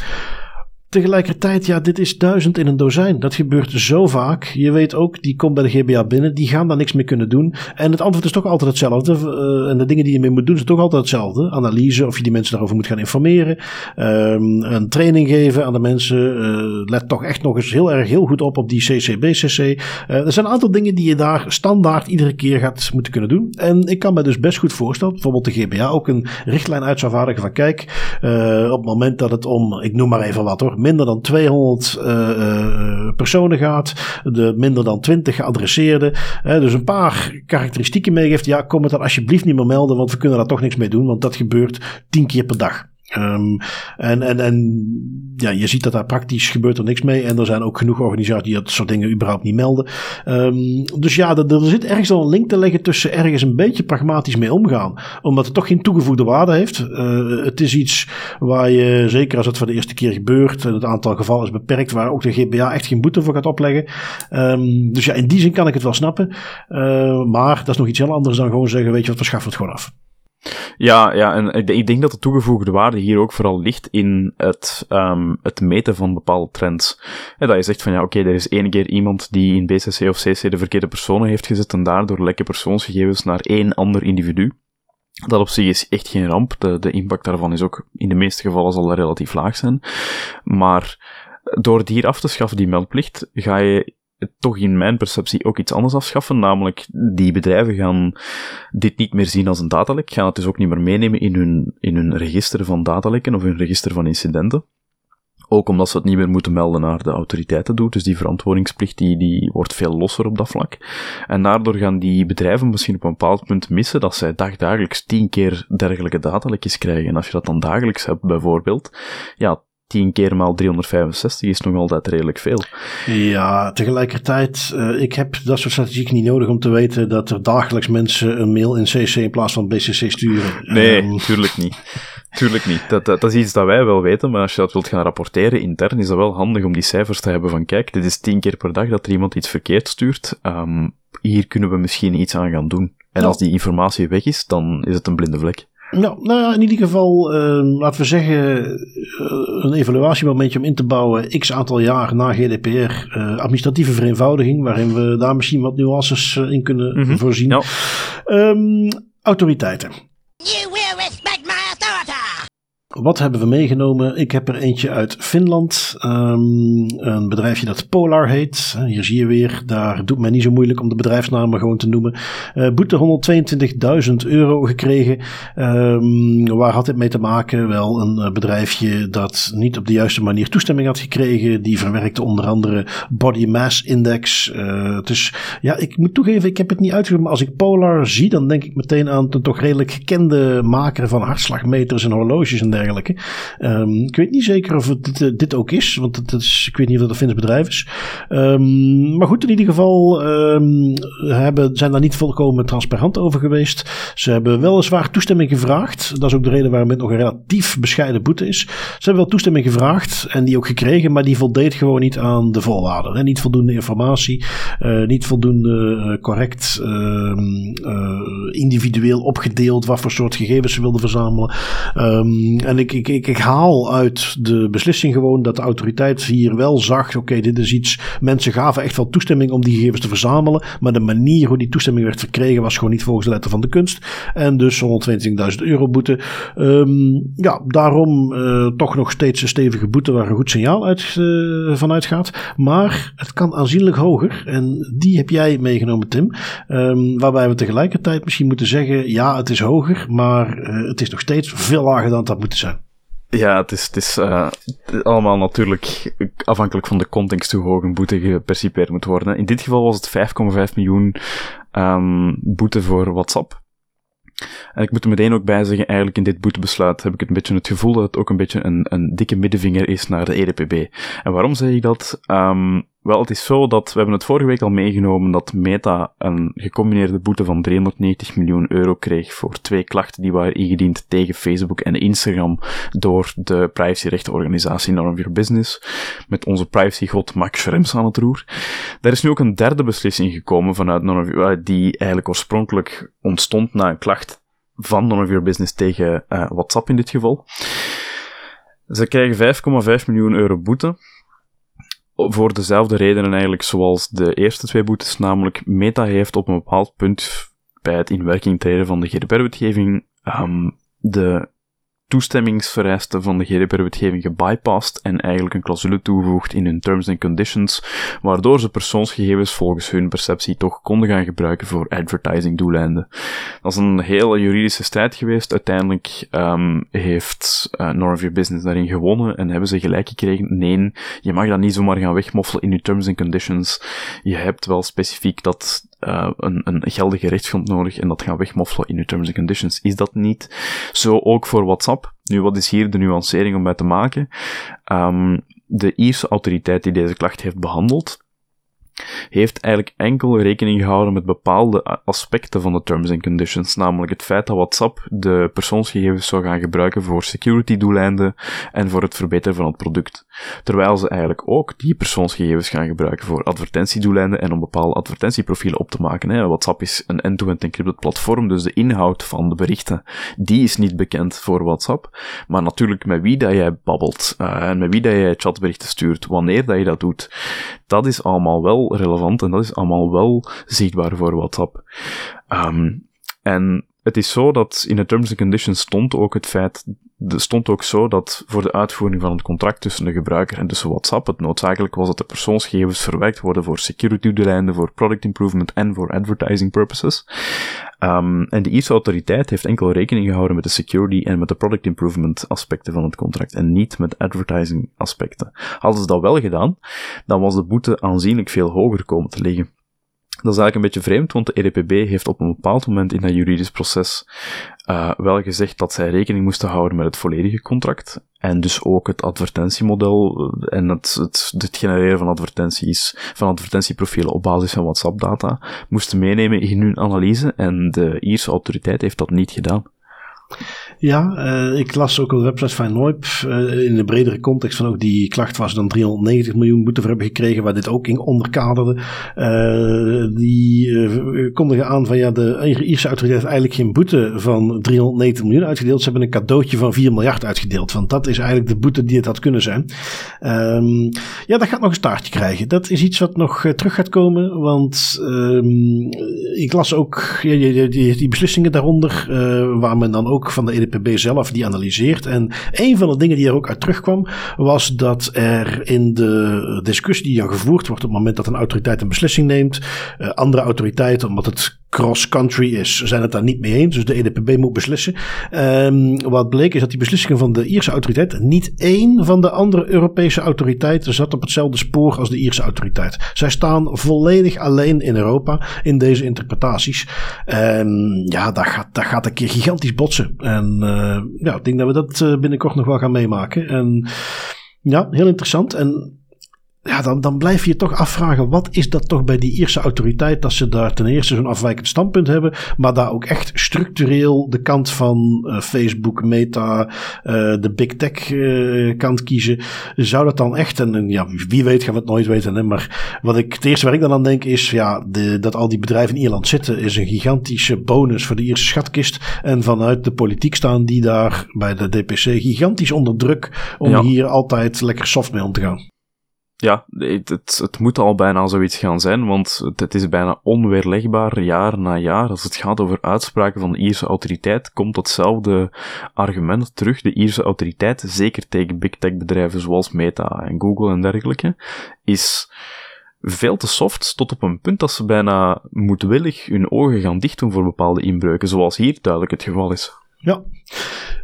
Tegelijkertijd, ja, dit is duizend in een dozijn. Dat gebeurt zo vaak. Je weet ook, die komt bij de GBA binnen, die gaan daar niks mee kunnen doen. En het antwoord is toch altijd hetzelfde. Uh, en de dingen die je mee moet doen, zijn toch altijd hetzelfde. Analyse, of je die mensen daarover moet gaan informeren. Um, een training geven aan de mensen. Uh, let toch echt nog eens heel erg heel goed op op die CCBCC. Uh, eh, er zijn een aantal dingen die je daar standaard iedere keer gaat moeten kunnen doen. En ik kan me dus best goed voorstellen, bijvoorbeeld de GBA ook een richtlijn uit zou vaardigen van kijk, op het moment dat het om, ik noem maar even wat hoor minder dan 200 uh, uh, personen gaat, de minder dan 20 geadresseerden, uh, dus een paar karakteristieken meegeeft, ja, kom het dan alsjeblieft niet meer melden, want we kunnen daar toch niks mee doen, want dat gebeurt 10 keer per dag. Um, en, en, en ja, je ziet dat daar praktisch gebeurt er niks mee. En er zijn ook genoeg organisaties die dat soort dingen überhaupt niet melden. Um, dus ja, er, zit ergens al een link te leggen tussen ergens een beetje pragmatisch mee omgaan. Omdat het toch geen toegevoegde waarde heeft. Uh, het is iets waar je, zeker als het voor de eerste keer gebeurt, het aantal gevallen is beperkt, waar ook de GBA echt geen boete voor gaat opleggen. Um, dus ja, in die zin kan ik het wel snappen. Uh, maar dat is nog iets heel anders dan gewoon zeggen, weet je wat, we schaffen het gewoon af. Ja, ja, en ik denk dat de toegevoegde waarde hier ook vooral ligt in het, um, het meten van bepaalde trends. En dat je zegt van ja, oké, er is één keer iemand die in BCC of CC de verkeerde personen heeft gezet en daardoor lekke persoonsgegevens naar één ander individu. Dat op zich is echt geen ramp. De, de impact daarvan is ook in de meeste gevallen zal relatief laag zijn. Maar door het hier af te schaffen, die meldplicht, ga je toch in mijn perceptie ook iets anders afschaffen, namelijk die bedrijven gaan dit niet meer zien als een datalek, gaan het dus ook niet meer meenemen in hun, in hun register van datalekken of hun register van incidenten. Ook omdat ze het niet meer moeten melden naar de autoriteiten doen. Dus die verantwoordingsplicht die, die wordt veel losser op dat vlak. En daardoor gaan die bedrijven misschien op een bepaald punt missen dat zij dagdagelijks tien keer dergelijke datalekjes krijgen. En als je dat dan dagelijks hebt bijvoorbeeld, ja, 10 keer maal 365 is nog altijd redelijk veel. Ja, tegelijkertijd, uh, ik heb dat soort statistieken niet nodig om te weten dat er dagelijks mensen een mail in CC in plaats van BCC sturen. Nee, um, tuurlijk niet. Tuurlijk niet. Dat, dat, dat, is iets dat wij wel weten, maar als je dat wilt gaan rapporteren intern, is dat wel handig om die cijfers te hebben van kijk, dit is 10 keer per dag dat er iemand iets verkeerd stuurt. Um, hier kunnen we misschien iets aan gaan doen. En als die informatie weg is, dan is het een blinde vlek. Nou, nou ja, in ieder geval, uh, laten we zeggen, uh, een evaluatiemomentje om in te bouwen, x aantal jaar na GDPR, uh, administratieve vereenvoudiging, waarin we daar misschien wat nuances in kunnen mm -hmm. voorzien. Um, autoriteiten. You wat hebben we meegenomen? Ik heb er eentje uit Finland. Um, een bedrijfje dat Polar heet. Hier zie je weer, daar doet men niet zo moeilijk om de bedrijfsnamen gewoon te noemen. Uh, boete 122.000 euro gekregen. Um, waar had dit mee te maken? Wel, een uh, bedrijfje dat niet op de juiste manier toestemming had gekregen. Die verwerkte onder andere Body Mass Index. Uh, dus ja, ik moet toegeven, ik heb het niet uitgevoerd. Maar als ik Polar zie, dan denk ik meteen aan de toch redelijk gekende maker van hartslagmeters en horloges en dergelijke Um, ik weet niet zeker of het dit, eh, dit ook is, want het, is, ik weet niet of dat een Fins bedrijf is. Um, maar goed, in ieder geval um, hebben, zijn daar niet volkomen transparant over geweest. Ze hebben weliswaar toestemming gevraagd. Dat is ook de reden waarom het nog een relatief bescheiden boete is. Ze hebben wel toestemming gevraagd en die ook gekregen, maar die voldeed gewoon niet aan de voorwaarden. Niet voldoende informatie, uh, niet voldoende uh, correct individueel opgedeeld wat voor soort gegevens ze wilden verzamelen. Um, en ik, ik, haal uit de beslissing gewoon dat de autoriteit hier wel zag: oké, dit is iets. Mensen gaven echt wel toestemming om die gegevens te verzamelen. Maar de manier hoe die toestemming werd verkregen was gewoon niet volgens de letter van de kunst. En dus 120.000 euro boete. Um, ja, daarom uh, toch nog steeds een stevige boete waar een goed signaal uit, uh, van uitgaat. Maar het kan aanzienlijk hoger. En die heb jij meegenomen, Tim. Um, waarbij we tegelijkertijd misschien moeten zeggen: ja, het is hoger. Maar uh, het is nog steeds veel lager dan moeten zijn. Ja, het is, het is uh, allemaal natuurlijk afhankelijk van de context hoe hoog een boete gepercipeerd moet worden. In dit geval was het 5,5 miljoen um, boete voor WhatsApp. En ik moet er meteen ook bij zeggen, eigenlijk in dit boetebesluit heb ik een beetje het gevoel dat het ook een beetje een, een dikke middenvinger is naar de EDPB. En waarom zeg ik dat? Um, wel, het is zo dat, we hebben het vorige week al meegenomen, dat Meta een gecombineerde boete van 390 miljoen euro kreeg voor twee klachten die waren ingediend tegen Facebook en Instagram door de privacyrechtorganisatie None of Your Business, met onze privacygod Max Schrems aan het roer. Daar is nu ook een derde beslissing gekomen vanuit of Your, die eigenlijk oorspronkelijk ontstond na een klacht van of Your Business tegen uh, WhatsApp in dit geval. Ze krijgen 5,5 miljoen euro boete voor dezelfde redenen eigenlijk zoals de eerste twee boetes, namelijk Meta heeft op een bepaald punt bij het inwerking treden van de GDPR-wetgeving um, de toestemmingsvereisten van de GDPR-wetgeving gebypast en eigenlijk een clausule toegevoegd in hun terms and conditions, waardoor ze persoonsgegevens volgens hun perceptie toch konden gaan gebruiken voor advertising doeleinden. Dat is een hele juridische strijd geweest. Uiteindelijk um, heeft uh, Your Business daarin gewonnen en hebben ze gelijk gekregen. Nee, je mag dat niet zomaar gaan wegmoffelen in je terms and conditions. Je hebt wel specifiek dat uh, een, een geldige rechtsgrond nodig en dat gaan wegmoffelen in je terms and conditions. Is dat niet zo ook voor WhatsApp? Nu, wat is hier de nuancering om bij te maken? Um, de Ierse autoriteit die deze klacht heeft behandeld, heeft eigenlijk enkel rekening gehouden met bepaalde aspecten van de terms and conditions, namelijk het feit dat WhatsApp de persoonsgegevens zou gaan gebruiken voor security doeleinden en voor het verbeteren van het product. Terwijl ze eigenlijk ook die persoonsgegevens gaan gebruiken voor advertentiedoeleinden en om bepaalde advertentieprofielen op te maken. Hè. WhatsApp is een end-to-end encrypted platform, dus de inhoud van de berichten, die is niet bekend voor WhatsApp. Maar natuurlijk met wie dat jij babbelt uh, en met wie dat jij chatberichten stuurt, wanneer dat je dat doet, dat is allemaal wel relevant en dat is allemaal wel zichtbaar voor WhatsApp. Um, en het is zo dat in de terms and conditions stond ook het feit, er stond ook zo dat voor de uitvoering van het contract tussen de gebruiker en tussen WhatsApp het noodzakelijk was dat de persoonsgegevens verwerkt worden voor security doeleinden, voor product improvement en voor advertising purposes. Um, en de Ierse autoriteit heeft enkel rekening gehouden met de security en met de product improvement aspecten van het contract en niet met advertising aspecten. Hadden ze dat wel gedaan, dan was de boete aanzienlijk veel hoger komen te liggen. Dat is eigenlijk een beetje vreemd, want de EDPB heeft op een bepaald moment in dat juridisch proces uh, wel gezegd dat zij rekening moesten houden met het volledige contract. En dus ook het advertentiemodel en het, het, het genereren van advertenties, van advertentieprofielen op basis van WhatsApp-data moesten meenemen in hun analyse. En de Ierse autoriteit heeft dat niet gedaan. Ja, uh, ik las ook op de website van Noip uh, in de bredere context van ook die klacht ze dan 390 miljoen boete voor hebben gekregen, waar dit ook in onderkaderde. Uh, die kondigen aan van ja, de Ierse autoriteit heeft eigenlijk geen boete van 390 miljoen uitgedeeld. Ze hebben een cadeautje van 4 miljard uitgedeeld. Want dat is eigenlijk de boete die het had kunnen zijn. Um, ja, dat gaat nog een staartje krijgen. Dat is iets wat nog terug gaat komen. Want um, ik las ook ja, die, die, die beslissingen daaronder, waar men dan ook van de EDPB zelf die analyseert. En een van de dingen die er ook uit terugkwam, was dat er in de discussie die dan gevoerd wordt op het moment dat een autoriteit een beslissing neemt, uh, andere autoriteiten, omdat het cross-country is, zijn het daar niet mee eens. Dus de EDPB moet beslissen. Um, wat bleek is dat die beslissingen van de Ierse autoriteit niet één van de andere Europese autoriteiten zat op hetzelfde spoor als de Ierse autoriteit. Zij staan volledig alleen in Europa in deze interpretaties. En ja, dat gaat, dat gaat een keer gigantisch botsen. En uh, ja, ik denk dat we dat eh, binnenkort nog wel gaan meemaken. En ja, heel interessant. En ja, dan, dan blijf je je toch afvragen, wat is dat toch bij die Ierse autoriteit, dat ze daar ten eerste zo'n afwijkend standpunt hebben, maar daar ook echt structureel de kant van uh, Facebook, Meta, uh, de big tech uh, kant kiezen. Zou dat dan echt, en, en, ja, wie weet gaan we het nooit weten, hè, maar wat ik, het eerste waar ik dan aan denk is, ja, de, dat al die bedrijven in Ierland zitten, is een gigantische bonus voor de Ierse schatkist. En vanuit de politiek staan die daar bij de DPC gigantisch onder druk om ja. hier altijd lekker soft mee om te gaan. Ja, het, het, het, moet al bijna zoiets gaan zijn, want het, het, is bijna onweerlegbaar jaar na jaar. Als het gaat over uitspraken van de Ierse autoriteit, komt datzelfde argument terug. De Ierse autoriteit, zeker tegen big tech bedrijven zoals Meta en Google en dergelijke, is veel te soft tot op een punt dat ze bijna moedwillig hun ogen gaan dichten voor bepaalde inbreuken, zoals hier duidelijk het geval is. Ja.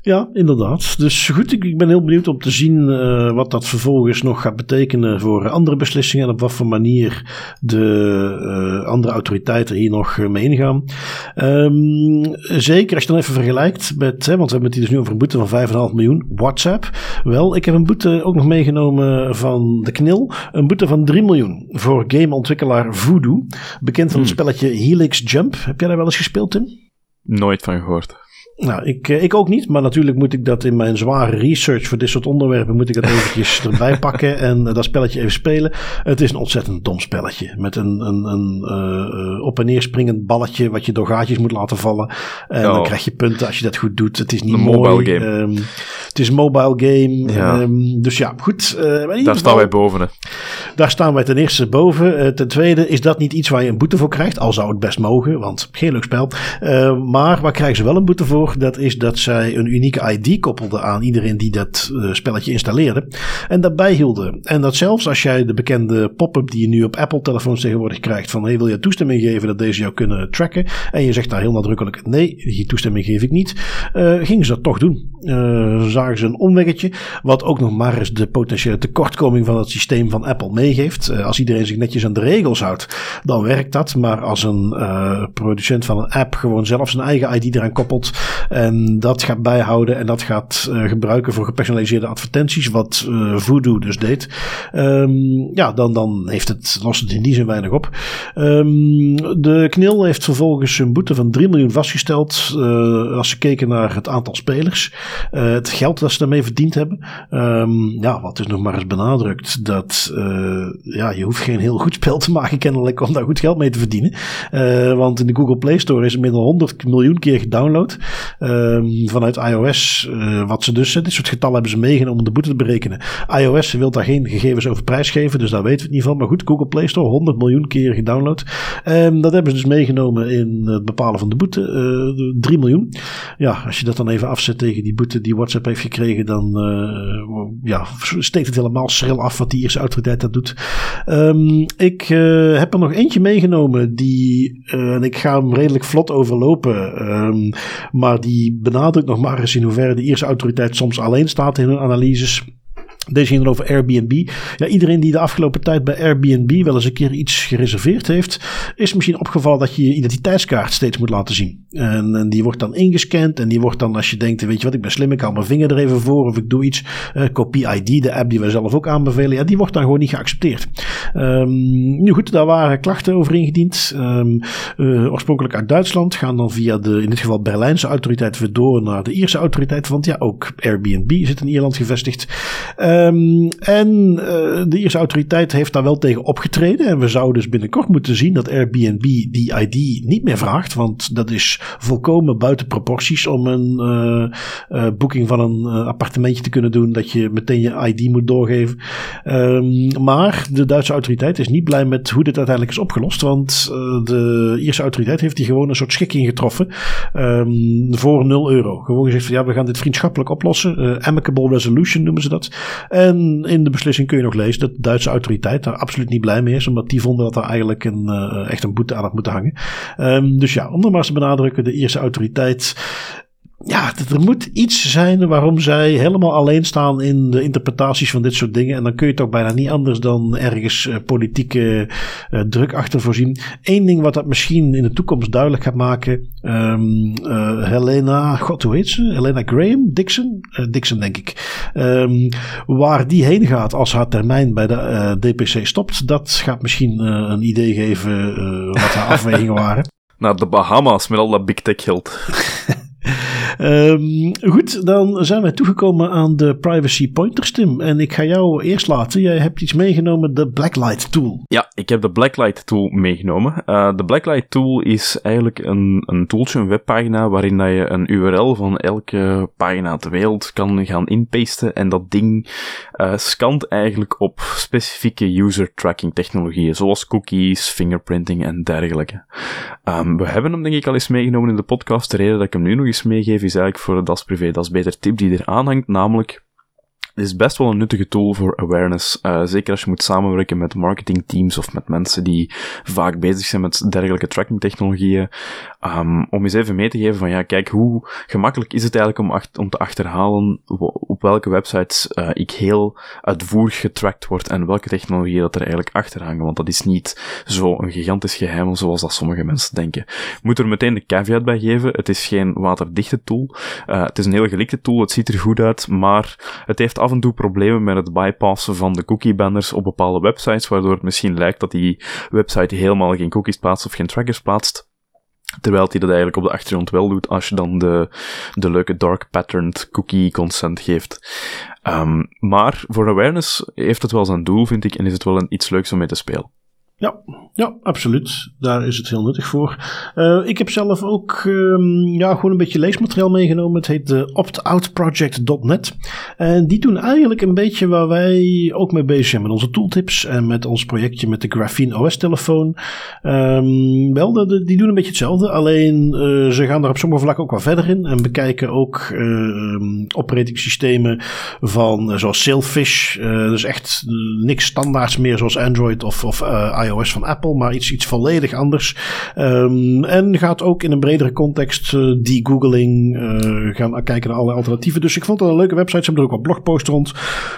Ja, inderdaad. Dus goed, ik, ik ben heel benieuwd om te zien uh, wat dat vervolgens nog gaat betekenen voor andere beslissingen en op wat voor manier de uh, andere autoriteiten hier nog mee ingaan. Um, zeker als je dan even vergelijkt met, hè, want we hebben het hier dus nu over een boete van 5,5 miljoen, WhatsApp. Wel, ik heb een boete ook nog meegenomen van de KNIL, een boete van 3 miljoen voor gameontwikkelaar Voodoo, bekend van het hmm. spelletje Helix Jump. Heb jij daar wel eens gespeeld, Tim? Nooit van gehoord. Nou, ik, ik ook niet, maar natuurlijk moet ik dat in mijn zware research voor dit soort onderwerpen, moet ik dat eventjes *laughs* erbij pakken en dat spelletje even spelen. Het is een ontzettend dom spelletje, met een, een, een uh, op en neer springend balletje wat je door gaatjes moet laten vallen. En oh. dan krijg je punten als je dat goed doet. Het is niet een mooi. Mobile game. Um, het is een mobile game. Ja. Um, dus ja, goed. Uh, Daar staan wij boven. Hè. Daar staan wij ten eerste boven. Uh, ten tweede is dat niet iets waar je een boete voor krijgt, al zou het best mogen, want geen leuk spel. maar waar krijgen ze wel een boete voor? Dat is dat zij een unieke ID koppelden aan iedereen die dat uh, spelletje installeerde. En dat bijhielden. En dat zelfs als jij de bekende pop-up die je nu op Apple telefoons tegenwoordig krijgt. Van hey, wil je toestemming geven dat deze jou kunnen tracken? En je zegt daar heel nadrukkelijk nee, die toestemming geef ik niet. Uh, gingen ze dat toch doen. Uh, zagen ze een omweggetje. Wat ook nog maar eens de potentiële tekortkoming van het systeem van Apple meegeeft. als iedereen zich netjes aan de regels houdt, dan werkt dat. Maar als een producent van een app gewoon zelf zijn eigen ID eraan koppelt. En dat gaat bijhouden en dat gaat uh, gebruiken voor gepersonaliseerde advertenties, wat Voodoo dus deed. Um, ja, dan, dan heeft het, lost het in die zin weinig op. Um, de KNIL heeft vervolgens een boete van 3 miljoen vastgesteld als ze keken naar het aantal spelers. het geld dat ze daarmee verdiend hebben. Um, ja, wat is nog maar eens benadrukt, dat ja, je hoeft geen heel goed spel te maken kennelijk om daar goed geld mee te verdienen. want in de Google Play Store is het dan 100 miljoen keer gedownload. Um, vanuit iOS. Uh, wat ze dus, dit soort getallen hebben ze meegenomen om de boete te berekenen. iOS wil daar geen gegevens over prijsgeven, dus daar weten we het niet van. Maar goed, Google Play Store 100 miljoen keer gedownload. Um, dat hebben ze dus meegenomen in het bepalen van de boete. Uh, eh, 3 miljoen. Ja, als je dat dan even afzet tegen die boete die WhatsApp heeft gekregen, dan ja, steekt het helemaal schril af wat die Ierse autoriteit dat doet. Um, ik heb er nog eentje meegenomen die, en ik ga hem redelijk vlot overlopen, maar die benadrukt nog maar eens in hoeverre de Ierse autoriteit soms alleen staat in hun analyses. Deze ging dan over Airbnb. Ja, iedereen die de afgelopen tijd bij Airbnb wel eens een keer iets gereserveerd heeft, is misschien opgevallen dat je je identiteitskaart steeds moet laten zien. En, die wordt dan ingescand en die wordt dan als je denkt, weet je wat, ik ben slim, ik haal mijn vinger er even voor of ik doe iets. Uh, Copy ID, de app die wij zelf ook aanbevelen, ja, die wordt dan gewoon niet geaccepteerd. Um, nu goed, daar waren klachten over ingediend. Um, uh, oorspronkelijk uit Duitsland, gaan dan via de, in dit geval Berlijnse autoriteit weer door naar de Ierse autoriteit, want ja, ook Airbnb zit in Ierland gevestigd. Uh, Um, en uh, de Ierse autoriteit heeft daar wel tegen opgetreden. En we zouden dus binnenkort moeten zien dat Airbnb die ID niet meer vraagt. Want dat is volkomen buiten proporties om een uh, uh, boeking van een appartementje te kunnen doen. Dat je meteen je ID moet doorgeven. Um, maar de Duitse autoriteit is niet blij met hoe dit uiteindelijk is opgelost. Want de Ierse autoriteit heeft hier gewoon een soort schikking getroffen. Um, voor 0 euro. Gewoon gezegd van ja, we gaan dit vriendschappelijk oplossen. amicable resolution noemen ze dat. En in de beslissing kun je nog lezen dat de Duitse autoriteit daar absoluut niet blij mee is. Omdat die vonden dat er eigenlijk een, uh, echt een boete aan had moeten hangen. Um, dus ja, om nog maar eens te benadrukken, de Ierse autoriteit ja, er moet iets zijn waarom zij helemaal alleen staan in de interpretaties van dit soort dingen. En dan kun je toch bijna niet anders dan ergens uh, politieke uh, druk achter voorzien. Eén ding wat dat misschien in de toekomst duidelijk gaat maken. Um, uh, Helena, god hoe heet ze? Helena Graham? Dixon? Dixon denk ik. Um, waar die heen gaat als haar termijn bij de DPC stopt. Dat gaat misschien een idee geven wat haar *laughs* afwegingen waren. Naar de Bahamas met al dat big tech geld. *laughs* Um, goed, dan zijn wij toegekomen aan de privacy pointers, Tim. En ik ga jou eerst laten. Jij hebt iets meegenomen, de Blacklight Tool. Ja, ik heb de Blacklight Tool meegenomen. Uh, de Blacklight Tool is eigenlijk een, een tooltje, een webpagina, waarin dat je een URL van elke pagina ter wereld kan gaan inpasten. En dat ding uh, scant eigenlijk op specifieke user tracking technologieën, zoals cookies, fingerprinting en dergelijke. Um, we hebben hem denk ik al eens meegenomen in de podcast. De reden dat ik hem nu nog eens meegeef is eigenlijk voor de Das Privé, Das Beter tip die er aanhangt, namelijk is best wel een nuttige tool voor awareness. Uh, zeker als je moet samenwerken met marketingteams of met mensen die vaak bezig zijn met dergelijke tracking technologieën. Um, om eens even mee te geven van ja, kijk, hoe gemakkelijk is het eigenlijk om, om te achterhalen op welke websites uh, ik heel uitvoerig getracked word en welke technologieën dat er eigenlijk achter hangen. Want dat is niet zo een gigantisch geheim zoals dat sommige mensen denken. Ik moet er meteen de caveat bij geven. Het is geen waterdichte tool. Uh, het is een heel gelikte tool. Het ziet er goed uit, maar het heeft af en toe problemen met het bypassen van de cookie banners op bepaalde websites, waardoor het misschien lijkt dat die website helemaal geen cookies plaatst of geen trackers plaatst. Terwijl hij dat eigenlijk op de achtergrond wel doet als je dan de, de leuke dark patterned cookie consent geeft. Um, maar voor awareness heeft het wel zijn doel, vind ik, en is het wel een iets leuks om mee te spelen. Ja, ja, absoluut. Daar is het heel nuttig voor. Uh, ik heb zelf ook um, ja, gewoon een beetje leesmateriaal meegenomen. Het heet de optoutproject.net. En die doen eigenlijk een beetje waar wij ook mee bezig zijn met onze tooltips en met ons projectje met de Graphene OS telefoon. Um, wel, die doen een beetje hetzelfde. Alleen uh, ze gaan daar op sommige vlakken ook wel verder in. En bekijken ook uh, operating systemen van zoals Sailfish. dus echt niks standaards meer zoals Android of, of iOS van Apple, maar iets, iets volledig anders. Um, en gaat ook in een bredere context uh, die googling uh, gaan kijken naar alle alternatieven. Dus ik vond het een leuke website. Ze hebben er ook wat blogposts rond.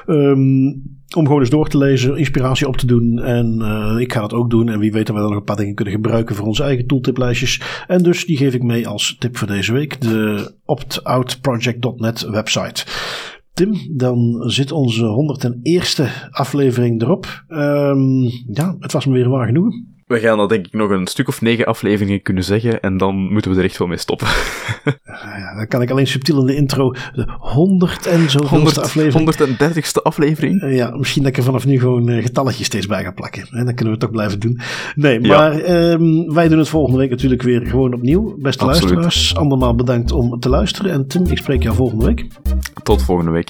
Um, om gewoon eens door te lezen, inspiratie op te doen. En uh, ik ga dat ook doen. En wie weet dat we dan nog een paar dingen kunnen gebruiken voor onze eigen tooltiplijstjes. En dus die geef ik mee als tip voor deze week. De optoutproject.net website. Tim, dan zit onze 101ste aflevering erop. Um, ja, het was me weer waar genoeg. We gaan dat denk ik nog een stuk of negen afleveringen kunnen zeggen en dan moeten we er echt wel mee stoppen. *laughs* ja, dan kan ik alleen subtiel in de intro de 100 en zo 100, aflevering. 130ste aflevering. Uh, ja, misschien dat ik er vanaf nu gewoon uh, getalletjes steeds bij ga plakken. En dan kunnen we het toch blijven doen. Nee, maar ja. um, wij doen het volgende week natuurlijk weer gewoon opnieuw. Beste Absoluut. luisteraars, andermaal bedankt om te luisteren. En Tim, ik spreek jou volgende week. Tot volgende week.